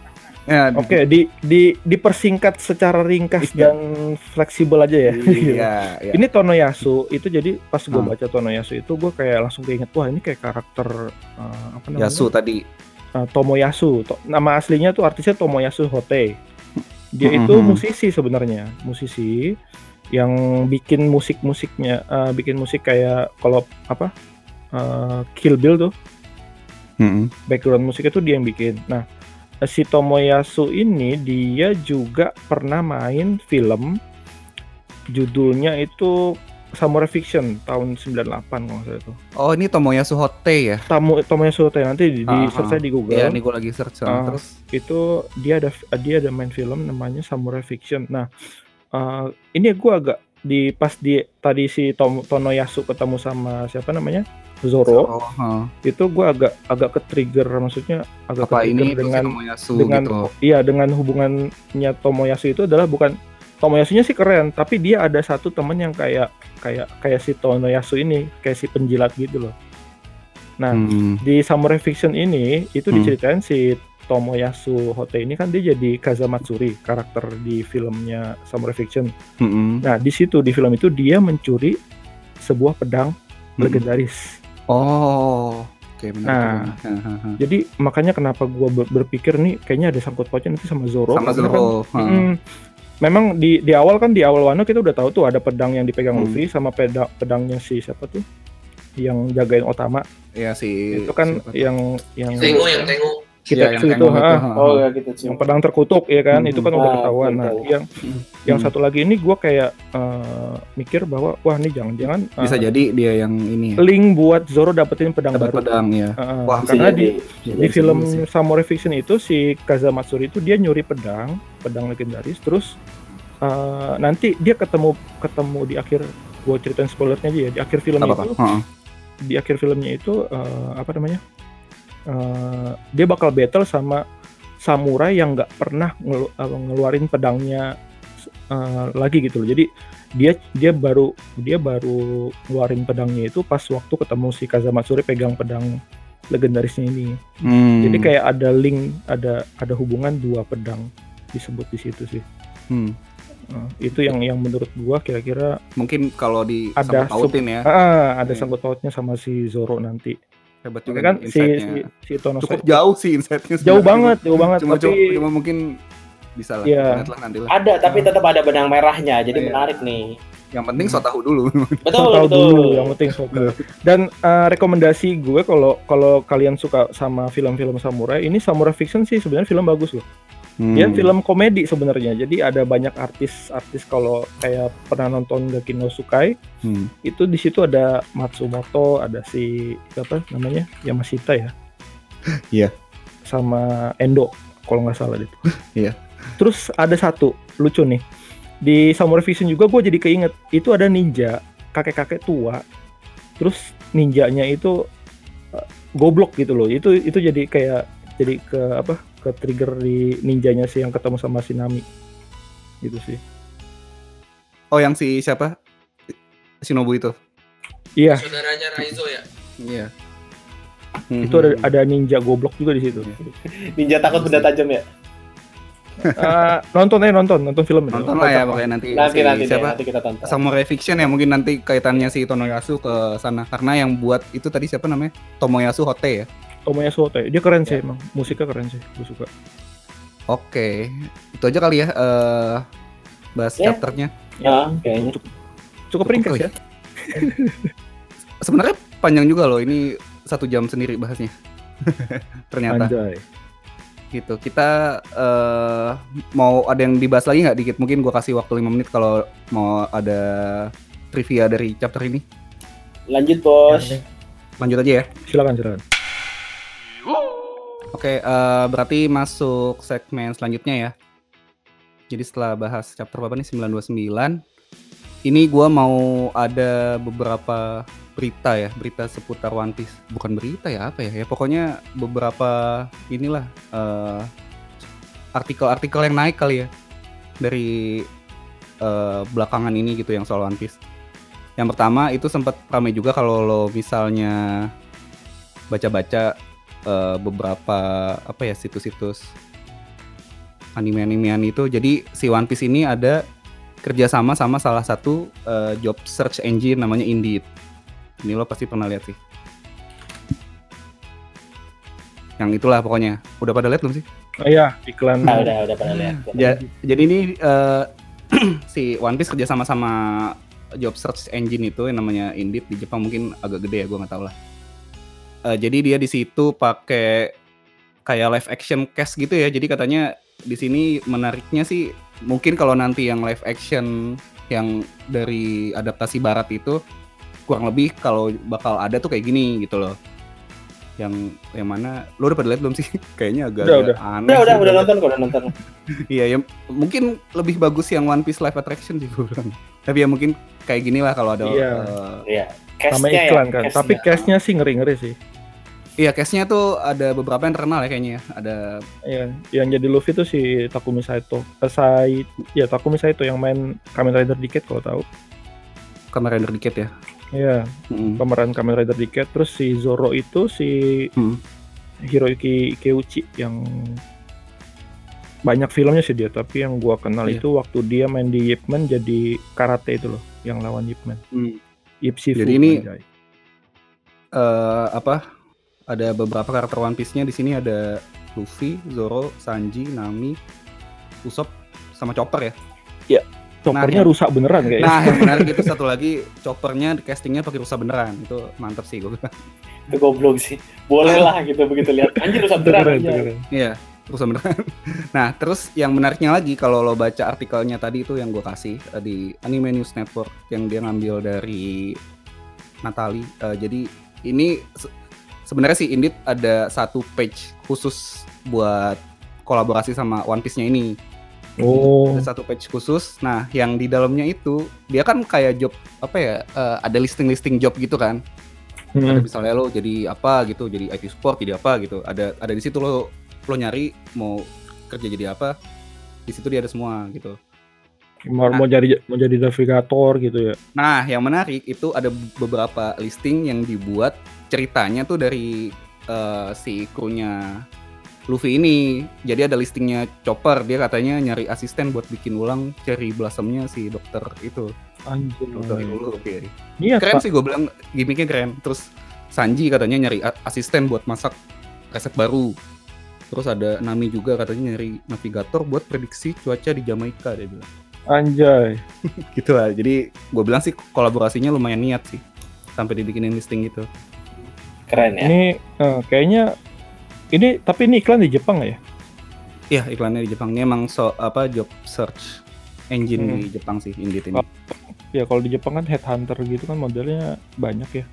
Ya, Oke, di, di dipersingkat secara ringkas Iya. dan fleksibel aja ya. Iya, iya. Ini Tonoyasu itu jadi pas gue Hmm. baca Tonoyasu itu gue kayak langsung keinget wah ini kayak karakter uh, apa namanya Yasu tadi. Uh, Tomoyasu. To- nama aslinya tuh artisnya Tomoyasu Hote. Dia Mhm. itu musisi sebenarnya, musisi yang bikin musik-musiknya, uh, bikin musik kayak kalau apa uh, Kill Bill tuh background musiknya tuh dia yang bikin. Nah, si Tomoyasu ini dia juga pernah main film judulnya itu Samurai Fiction tahun 98 kalau salah itu. Oh, ini Tomoyasu Hote ya? Tamu Tomoyasu Hote nanti di, di Ah, search di Google. Iya, nih gue lagi search. Ah. Terus Itu dia ada dia ada main film namanya Samurai Fiction. Nah, eh, ini gue agak di pas di tadi si Tom, Tonoyasu ketemu sama siapa namanya? Zoro. oh, huh. Itu gue agak agak ke trigger maksudnya agak apa ke ini trigger dengan dengan Tomoyasu dengan gitu? iya dengan hubungannya Tomoyasu itu adalah bukan Tomoyasunya sih keren tapi dia ada satu temen yang kayak kayak kayak si Tomoyasu ini kayak si penjilat gitu loh nah Hmm. di Samurai Fiction ini itu Hmm. diceritain si Tomoyasu Hote ini kan dia jadi Kazamatsuri karakter di filmnya Samurai Fiction Mm-mm. nah di situ di film itu dia mencuri sebuah pedang Hmm. legendaris Oh, oke benar. Nah. benar. Hahaha. jadi makanya kenapa gua ber- berpikir nih kayaknya ada sangkut pautnya nanti sama Zoro sama karena kan Zoro. huh. Mm, memang di di awal kan di awal Wano kita udah tahu tuh ada pedang yang dipegang Hmm. Luffy sama pedang pedangnya si siapa tuh yang jagain Otama Iya si itu kan yang yang Tengu yang tengu. Yang Kitetsu itu, ha. ha. Oh ya gitu sih. yang pedang terkutuk ya kan Hmm. itu kan udah Ah, ketahuan nah yang yang Hmm. satu lagi ini gua kayak eh, mikir bahwa wah ini jangan-jangan eh, bisa jadi dia yang ini ya. link buat Zoro dapetin pedang Dapat baru pedang ya. Eh, Wah, karena jadi. di di film Samurai Fiction itu si Kazamatsuri itu dia nyuri pedang pedang legendaris terus eh, nanti dia ketemu ketemu di akhir gue ceritain spoilernya aja ya di akhir film Apa apa? itu Heeh. di akhir filmnya itu eh, apa namanya Eh, dia bakal battle sama samurai yang nggak pernah ngelu- apa, ngeluarin pedangnya eh, lagi gitu loh jadi dia dia baru dia baru ngeluarin pedangnya itu pas waktu ketemu si Kazamatsuri pegang pedang legendarisnya ini Hmm. jadi kayak ada link, ada ada hubungan dua pedang disebut di situ sih. Hmm. Nah, itu yang yang menurut gua kira-kira mungkin kalau di Ada sangkut pautin ya. ah, ada Iya. sangkut pautnya sama si Zoro nanti. Hebat Juga juga kan si si, si Tono Cukup jauh sih insight-nya. jauh sebenarnya. banget, jauh banget. Cuma, tapi cuma, cuma mungkin bisa lah. Iya. Lihat lah nanti lah. Ada tapi tetap ada benang merahnya, jadi Iya. menarik nih. Yang penting so tahu dulu. Betul tahu betul. dulu yang penting suka. Dan eh, rekomendasi gue kalau kalau kalian suka sama film-film samurai, ini Samurai Fiction sih sebenarnya film bagus loh. Dia Hmm. film komedi sebenarnya. Jadi ada banyak artis-artis kalau kayak pernah nonton Gaki no Sukai, Hmm. itu di situ ada Matsumoto, ada si apa namanya? Yamashita ya. Iya. Sama Endo kalau nggak salah itu. Iya. Terus ada satu lucu nih. Di Samurai Vision juga gue jadi keinget itu ada ninja kakek-kakek tua. Terus ninjanya itu eh, goblok gitu loh. Itu itu jadi kayak jadi ke apa? Ke trigger di ninjanya sih yang ketemu sama si Nami. Gitu sih. Oh yang si siapa? Shinobu itu. Iya, Saudaranya Raizo ya. Iya. itu ada ada ninja goblok juga di situ. Ninja takut benda tajam ya. Eh, nonton aja nonton, nonton film. Nonton lah ya pokoknya nanti, Nanti si nanti deh, siapa? nanti kita tonton. Samurai Fiction ya mungkin nanti kaitannya si Tonoyasu ke sana karena yang buat itu tadi siapa namanya Tomoyasu Hote ya. Tomoyasu Otoy. Dia keren sih emang, musiknya keren sih, gue suka. Oke, itu aja kali ya eh bahas Ya. chapternya. Ya, kayaknya. Cukup ringkas kali. ya. Sebenarnya panjang juga loh ini satu jam sendiri bahasnya. Ternyata Anjay. gitu. Kita eh mau ada yang dibahas lagi nggak dikit? Mungkin gua kasih waktu 5 menit kalau mau ada trivia dari chapter ini. Lanjut, Bos. Lanjut aja ya. Silakan, silakan. Oke, eh, berarti masuk segmen selanjutnya ya. Jadi setelah bahas chapter berapa nih 929, ini gua mau ada beberapa berita ya, berita seputar One Piece. Bukan berita ya, apa ya? Ya pokoknya beberapa inilah eh, artikel-artikel yang naik kali ya dari eh, belakangan ini gitu yang soal One Piece. Yang pertama itu sempat ramai juga kalau lo misalnya baca-baca eh, beberapa apa ya situs-situs anime-animean itu. Jadi si One Piece ini ada kerjasama sama salah satu eh, job search engine namanya Indeed. Ini lo pasti pernah lihat sih. Yang itulah pokoknya. Udah pada lihat belum sih? Oh iya, iklan. Nah, udah udah pernah lihat. Ja- jadi ini eh, si One Piece kerjasama sama job search engine itu yang namanya Indeed di Jepang mungkin agak gede ya gue nggak tahu lah. Eh, jadi dia di situ pakai kayak live action cast gitu ya. Jadi katanya di sini menariknya sih mungkin kalau nanti yang live action yang dari adaptasi barat itu kurang lebih kalau bakal ada tuh kayak gini gitu loh. Yang yang mana lo udah pada lihat belum sih? Kayaknya agak, Udah, agak aneh. Udah, udah, udah nonton kok, udah nonton. Iya ya mungkin lebih bagus yang One Piece live attraction sih gue bilang. Tapi ya mungkin kayak gini lah kalau ada Iya. eh, Iya. Sama Cast-nya iklan ya, kan. cast-nya. Tapi cashnya sih ngeri-ngeri sih. iya case-nya tuh ada beberapa yang terkenal ya kayaknya ya. Ada Iya, yang jadi Luffy itu si Takumi Saito. Eh, Sai, ya Takumi Saito yang main Kamen Rider Decade kalau tahu. Kamen Rider dikit ya. Iya, Mm. pemeran Kamen Rider Decade. Terus si Zoro itu si Hmm. Hiroyuki Ikeuchi yang banyak filmnya sih dia, tapi yang gua kenal Iya. itu waktu dia main di Ip Man jadi karate itu loh, yang lawan Ip Man. Hmm. Ip Shifu. Jadi ini- anjay. Eh, apa? Ada beberapa karakter One Piece-nya di sini ada Luffy, Zoro, Sanji, Nami, Usopp sama Chopper ya. Choppernya yang- rusak beneran kayaknya. Nah, yang menarik itu satu lagi Choppernya castingnya pakai rusa beneran. Itu mantep sih gue. Itu goblok sih. Boleh lah gitu begitu lihat. Anjir rusak beneran. Iya, rusa beneran. Nah, terus yang menariknya lagi kalau lo baca artikelnya tadi itu yang gue kasih eh, di Anime News Network yang dia ngambil dari Natali. Eh, jadi ini se- sebenarnya sih Indit ada satu page khusus buat kolaborasi sama One Piece-nya ini. Oh, Ada satu page khusus. Nah, yang di dalamnya itu dia kan kayak job apa ya? eh, ada listing-listing job gitu kan. Ada hmm. misalnya lo jadi apa gitu, jadi IT support, jadi apa gitu. Ada ada di situ lo lo nyari mau kerja jadi apa. Di situ dia ada semua gitu. mau, mau jadi mau jadi navigator gitu ya. Nah, yang menarik itu ada beberapa listing yang dibuat ceritanya tuh dari eh, si krunya Luffy ini. Jadi ada listingnya Chopper, dia katanya nyari asisten buat bikin ulang cherry blossomnya si dokter itu. Anjir. Dokter oke. Iya, Keren Pak. sih gue bilang gimmicknya keren. Terus Sanji katanya nyari asisten buat masak resep baru. Terus ada Nami juga katanya nyari navigator buat prediksi cuaca di Jamaika dia bilang. Anjay. Gitu lah. Jadi gue bilang sih kolaborasinya lumayan niat sih. Sampai dibikinin listing gitu. Keren ya. Ini eh, kayaknya ini tapi ini iklan di Jepang ya? Iya iklannya di Jepang. Ini emang so apa job search engine Hmm. di Jepang sih Indeed ini. Oh. Ya kalau di Jepang kan headhunter gitu kan modelnya banyak ya.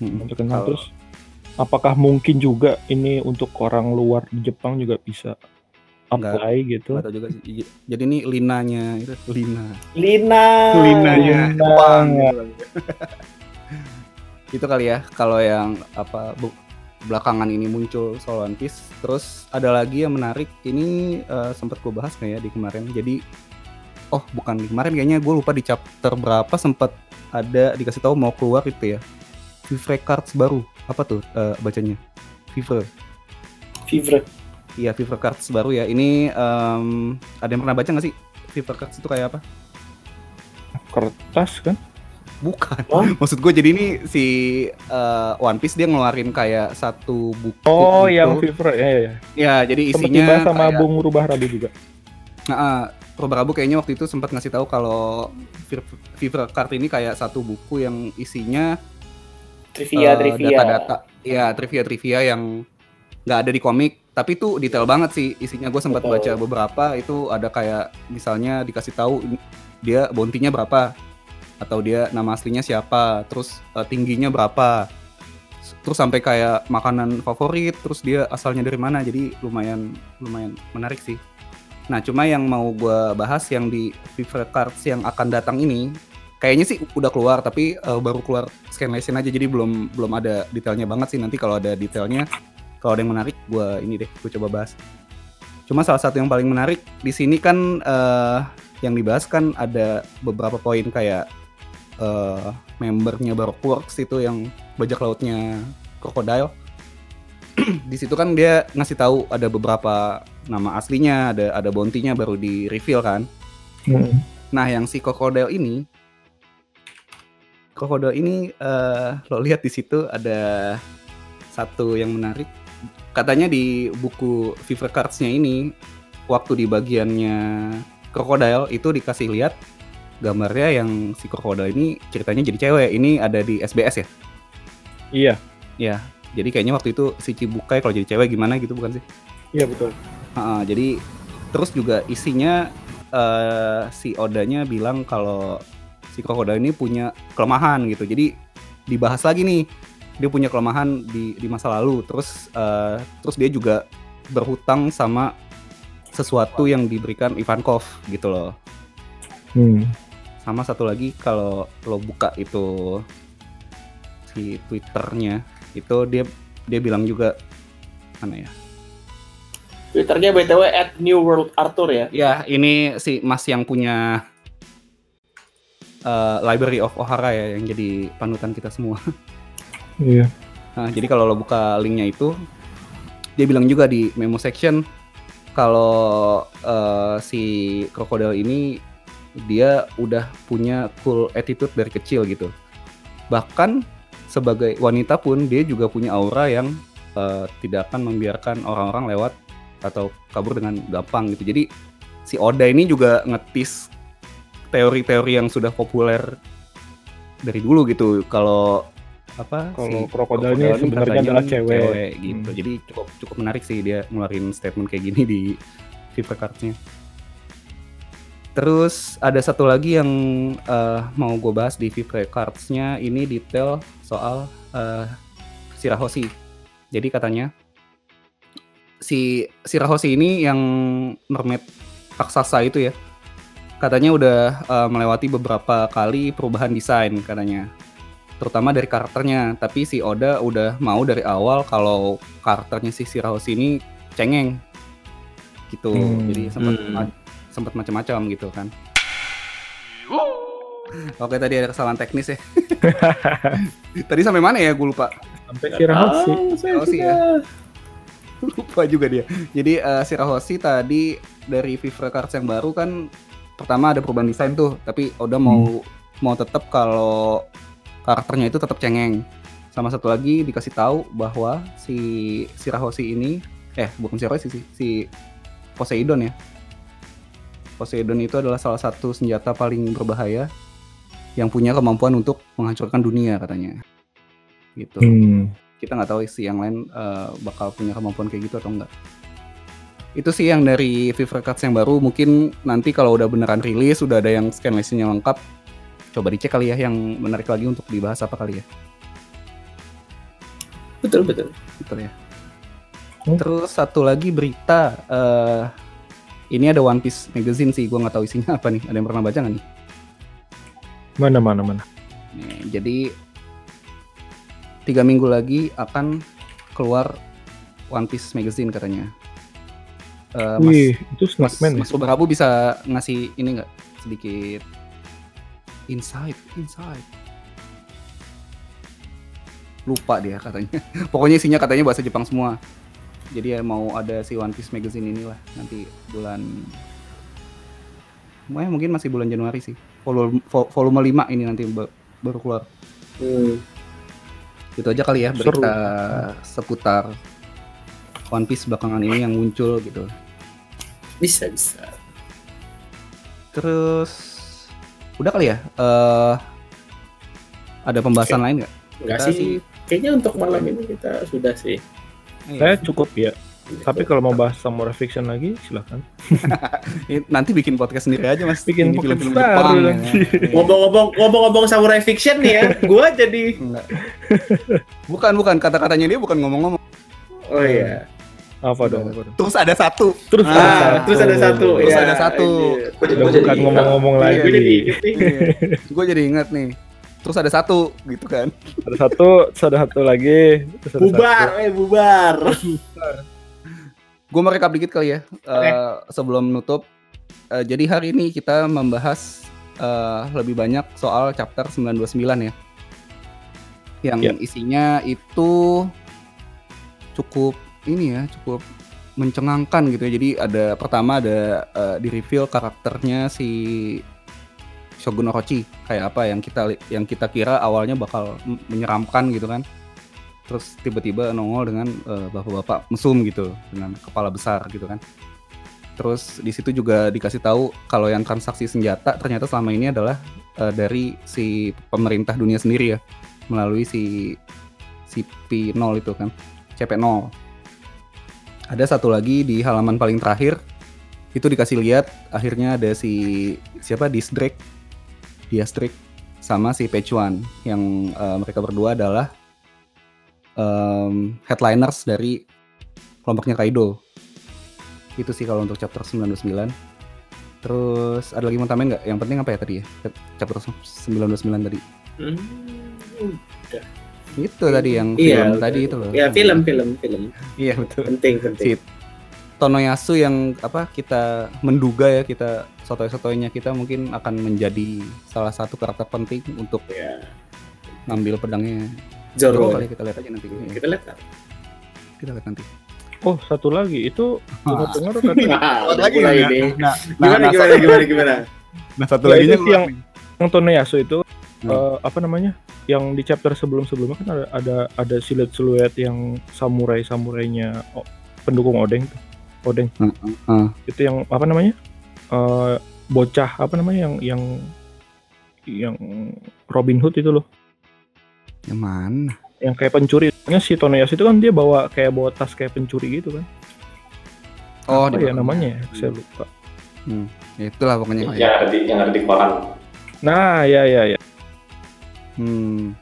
Yang terkenal Kalau- terus apakah mungkin juga ini untuk orang luar di Jepang juga bisa Enggak. apply gitu Nggak tahu juga sih. Jadi ini linanya itu lina. Lina. Linanya Lina. Jepang. gitu. itu kali ya kalau yang apa bu- belakangan ini muncul soal One Piece. Terus ada lagi yang menarik. Ini eh, sempat gue bahas nggak ya di kemarin. Jadi oh bukan di kemarin kayaknya gue lupa di chapter berapa sempat ada dikasih tahu mau keluar itu ya. Vivre Cards baru. Apa tuh eh, bacanya? Vivre. Fever. Iya, Fever Cards baru ya. Ini em, ada yang pernah baca nggak sih? Fever Cards itu kayak apa? kertas kan Bukan. Hah? Maksud gue jadi ini si eh, One Piece dia ngeluarin kayak satu buku. oh gitu. yang fever ya ya, ya. Ya, jadi isinya sama kayak, Bung Rubah Rabu juga Nah, Rabu kayaknya waktu itu sempat ngasih tahu kalau Fever- Fever Card ini kayak satu buku yang isinya Trivia, eh, trivia. data-data. Ya, trivia-trivia yang nggak ada di komik. Tapi itu detail banget sih isinya. Gue sempat baca beberapa. Itu ada kayak misalnya dikasih tahu dia bounty-nya berapa atau dia nama aslinya siapa, terus eh, tingginya berapa, terus sampai kayak makanan favorit, terus dia asalnya dari mana. Jadi lumayan lumayan menarik sih. Nah, cuma yang mau gue bahas yang di Fever Cards yang akan datang ini, kayaknya sih udah keluar, tapi eh, baru keluar scanlation aja, jadi belum belum ada detailnya banget sih. Nanti kalau ada detailnya, kalau ada yang menarik, gue ini deh, gue coba bahas. Cuma salah satu yang paling menarik di sini kan eh, yang dibahas kan ada beberapa poin kayak eh, membernya Baroque Works itu yang bajak lautnya Crocodile. di situ kan dia ngasih tahu ada beberapa nama aslinya, ada ada bounty-nya baru di reveal kan. Nah, yang si Crocodile ini Crocodile ini eh lo lihat di situ ada satu yang menarik. Katanya di buku Fever Cards-nya ini waktu di bagiannya Crocodile itu dikasih lihat gambarnya yang si Crocodile ini ceritanya jadi cewek. Ini ada di SBS ya? iya Ya. Jadi kayaknya waktu itu si Cibukai kalau jadi cewek gimana gitu bukan sih? iya betul Ah, jadi terus juga isinya eh, si Odanya bilang kalau si Crocodile ini punya kelemahan gitu. Jadi dibahas lagi nih dia punya kelemahan di di masa lalu. Terus eh, terus dia juga berhutang sama sesuatu yang diberikan Ivankov gitu loh. hmm. Sama satu lagi kalau lo buka itu si Twitternya itu dia dia bilang juga mana ya? Twitternya btw at New World Arthur ya. Ya, ini si Mas yang punya eh, Library of Ohara ya yang jadi panutan kita semua. iya Nah, jadi kalau lo buka linknya itu, dia bilang juga di memo section kalau eh, si Crocodile ini dia udah punya cool attitude dari kecil gitu. Bahkan sebagai wanita pun dia juga punya aura yang eh, tidak akan membiarkan orang-orang lewat atau kabur dengan gampang gitu. Jadi si Oda ini juga ngetis teori-teori yang sudah populer dari dulu gitu. Kalau apa Kalau si Crocodile ini sebenarnya adalah cewek. gitu. Hmm. Jadi cukup cukup menarik sih dia ngeluarin statement kayak gini di FIFA Cards-nya. Terus ada satu lagi yang eh, mau gue bahas di FIFA Cards-nya ini detail soal eh, Shirahoshi. Jadi katanya si Shirahoshi ini yang mermaid raksasa itu ya. Katanya udah eh, melewati beberapa kali perubahan desain katanya. Terutama dari karakternya, tapi si Oda udah mau dari awal kalau karakternya si Shirahoshi ini cengeng. Gitu. Hmm. Jadi sempat Hmm. ma- sempat macam-macam gitu kan. Oke tadi ada kesalahan teknis ya. tadi sampai mana ya? Gue lupa. sampai Shirahoshi Shirahoshi ya. lupa juga dia. Jadi Shirahoshi tadi dari Vivre Cards yang baru kan pertama ada perubahan desain tuh, tapi Oda mau mau tetap kalau karakternya itu tetap cengeng. Sama satu lagi dikasih tahu bahwa si Shirahoshi ini eh bukan Shirahoshi sih, si Poseidon ya. Poseidon itu adalah salah satu senjata paling berbahaya yang punya kemampuan untuk menghancurkan dunia katanya. Gitu hmm. kita nggak tahu sih yang lain eh, bakal punya kemampuan kayak gitu atau enggak. Itu sih yang dari Fever Cards yang baru. Mungkin nanti kalau udah beneran rilis, udah ada yang scan listnya lengkap, coba dicek kali ya yang menarik lagi untuk dibahas apa kali ya. Betul betul. Betul ya. Hmm. Terus satu lagi berita, eh ini ada One Piece magazine sih, gua nggak tahu isinya apa nih. Ada yang pernah baca nggak nih? Mana mana mana. Nih, jadi tiga minggu lagi akan keluar One Piece magazine katanya. Eh, mas, Wih, itu Mas, Snackman Mas Berabu bisa ngasih ini nggak sedikit insight, insight. Lupa dia katanya. Pokoknya isinya katanya bahasa Jepang semua. Jadi ya mau ada si One Piece magazine inilah nanti bulan Wah, mungkin masih bulan Januari sih. Volume, vo- volume 5 ini nanti ba- baru keluar. Hmm. Itu aja kali ya Seru. berita seputar One Piece belakangan ini yang muncul gitu. Bisa bisa. Terus udah kali ya? eh ada pembahasan lain nggak? Enggak Kita sih. Kayaknya untuk malam ini kita sudah sih. Saya cukup ya. Tapi kalau mau bahas samurai fiction lagi, silahkan. Ini nanti bikin podcast sendiri aja mas. Bikin Ini podcast film-film Jepang, ya. nanti. Iya. Ngomong-ngomong ngomong-ngomong samurai fiction nih ya, gua jadi Enggak. bukan bukan kata-katanya dia bukan ngomong-ngomong. Oh iya. Apa dong? Terus ada satu. Terus Ah, ada satu. terus ada satu. Terus Ya, ada satu. anjir. Udah bukan ngomong-ngomong Iya, lagi. Gue jadi inget nih. Gue jadi ingat nih. Terus ada satu gitu kan. Ada satu, terus ada satu lagi. Terus ada Bubar, eh bubar. Gue mau recap dikit kali ya eh, sebelum nutup. Eh, jadi hari ini kita membahas eh, lebih banyak soal chapter 929 ya. Yang Ya. isinya itu cukup ini ya, cukup mencengangkan gitu ya. Jadi ada pertama ada eh, di reveal karakternya si Shogun Orochi kayak apa yang kita yang kita kira awalnya bakal menyeramkan gitu kan. Terus tiba-tiba nongol dengan eh, bapak-bapak mesum gitu dengan kepala besar gitu kan. Terus di situ juga dikasih tahu kalau yang transaksi senjata ternyata selama ini adalah eh, dari si pemerintah dunia sendiri ya melalui si CP0 itu kan, CP0. Ada satu lagi di halaman paling terakhir itu dikasih lihat akhirnya ada si siapa Disdrake, Diastrix sama si Pechuan yang eh, mereka berdua adalah em, headliners dari kelompoknya Kaido. Itu sih kalau untuk chapter 99. Terus ada lagi mau tambahin nggak? Yang penting apa ya tadi ya? Chapter 99 tadi. Hmm. Itu tadi yang Iya, film udah. tadi itu loh. Ya film film film. Iya betul. Penting penting. Si Tonoyasu yang apa kita menduga ya kita sotoy-sotoynya kita mungkin akan menjadi salah satu karakter penting untuk Ya. ngambil pedangnya Zoro kali kita lihat aja nanti. Iya, Kita lihat. kan? kita lihat nanti. Oh, satu lagi. Itu dengar-dengar kata Nah, lagi mulai nggak? nih. Nah, Gimana nah, gimana gimana gimana? Nah satu Ya, lagi yang yang Toneyasu itu Hmm. eh, apa namanya? Yang di chapter sebelum-sebelumnya kan ada ada ada siluet-siluet yang samurai-samurainya oh, pendukung Odeng tuh. Odeng. Itu yang apa namanya? Eh, bocah apa namanya yang yang yang Robin Hood itu loh. yang mana? Yang kayak pencuri. Nya si Toneyasu itu kan dia bawa kayak bawa tas kayak pencuri gitu kan. Oh, apa ya namanya ya? Saya lupa. Ya, itulah pokoknya. yang ada di yang ada di koran Nah, ya ya ya. Hmm.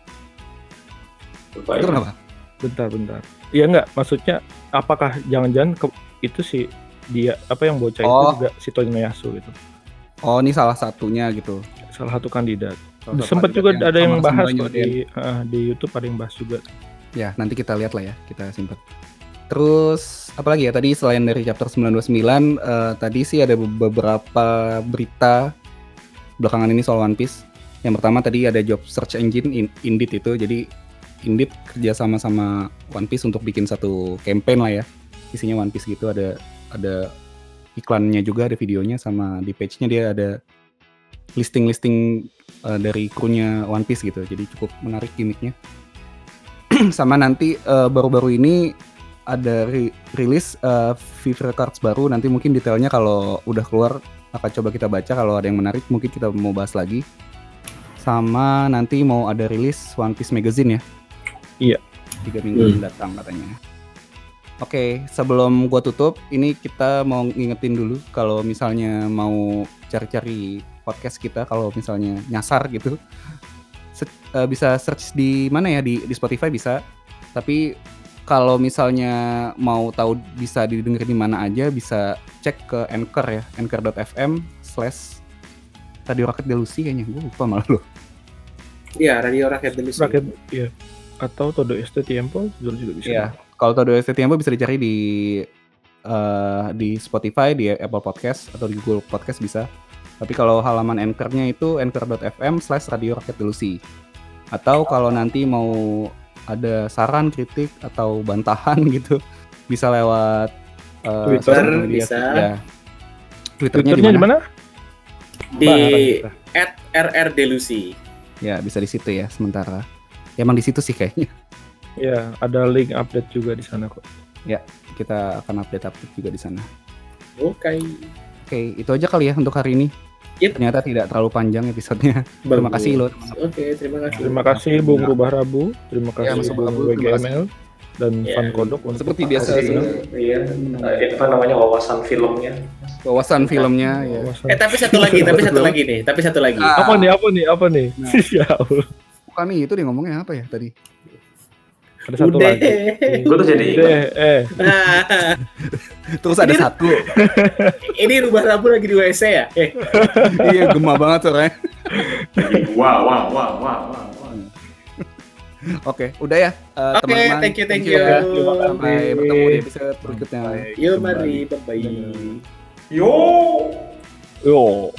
Itu ya. kenapa? Bentar, bentar. Iya enggak, maksudnya apakah jangan-jangan ke- itu si dia apa yang bocah itu Oh. juga si Toneyasu gitu. Oh, ini salah satunya gitu. Salah satu kandidat. Salah satu Sempat juga kandidat ada yang bahas kok di ah, di YouTube ada yang bahas juga. Ya, nanti kita lihat lah ya, kita simpan. Terus apalagi ya tadi selain dari chapter 929 eh, tadi sih ada beberapa berita belakangan ini soal One Piece. Yang pertama tadi ada job search engine In- Indeed itu. Jadi Indeed kerja sama sama One Piece untuk bikin satu campaign lah ya. Isinya One Piece gitu ada ada iklannya juga, ada videonya sama di page-nya dia ada listing-listing eh, dari krunya One Piece gitu. Jadi cukup menarik gimmicknya sama nanti eh, baru-baru ini ada ri- rilis eh, Fever Cards baru nanti mungkin detailnya kalau udah keluar akan coba kita baca kalau ada yang menarik mungkin kita mau bahas lagi sama nanti mau ada rilis One Piece Magazine ya Iya. tiga minggu Hmm. mendatang katanya Oke, sebelum gua tutup, ini kita mau ngingetin dulu kalau misalnya mau cari-cari podcast kita, kalau misalnya nyasar gitu, se- eh, bisa search di mana ya di di Spotify bisa. Tapi kalau misalnya mau tahu bisa didengar di mana aja, bisa cek ke Anchor ya, anchor.fm slash Radio Rocket Delusi kayaknya, gue lupa malah loh. Iya, Radio Rakyat Indonesia. Rakyat ya atau Todo Este Tiempo juga juga bisa. Iya, kalau Todo ST Tiempo bisa dicari di eh, di Spotify, di Apple Podcast atau di Google Podcast bisa. Tapi kalau halaman anchor-nya itu anchor.fm slash radio rakyat delusi. Atau kalau nanti mau ada saran, kritik, atau bantahan gitu, bisa lewat eh, Twitter, media. bisa. Ya. Twitternya, Twitternya di mana? Di at RR Delusi. Ya, bisa di situ ya sementara. Ya, emang di situ sih kayaknya. Ya, ada link update juga di sana kok. Kita akan update-update juga di sana. Oke. Oke, itu aja kali ya untuk hari ini. Yep. Ternyata tidak terlalu panjang episodenya. Terima kasih loh. Oke, terima kasih. Terima kasih Bung Rubah Rabu, terima Ya, kasih Mas Bung WGML dan Ya. Fan Kodok untuk Seperti biasa, sudah. Iya, eh, apa namanya wawasan filmnya. Wawasan filmnya ya. wawasan. Eh tapi satu lagi, tapi satu lagi nih, tapi satu lagi. Ah. Apa nih? Apa nih? Apa nih? Nah. ya Allah. Bukan nih itu dia ngomongnya apa ya tadi? Ada satu Udah. lagi. Gue tuh jadi ingat. Deh, eh. Nah, Terus ada Ini- satu. ini rubah rabu lagi di WC ya? Eh, iya gema banget suaranya. Wah, wah, wah, wah, wah, Oke, udah ya eh, Oke, teman-teman. thank you, thank ya. you. Sampai bertemu di episode berikutnya. yuk mari, bye bye. Yo. Yo.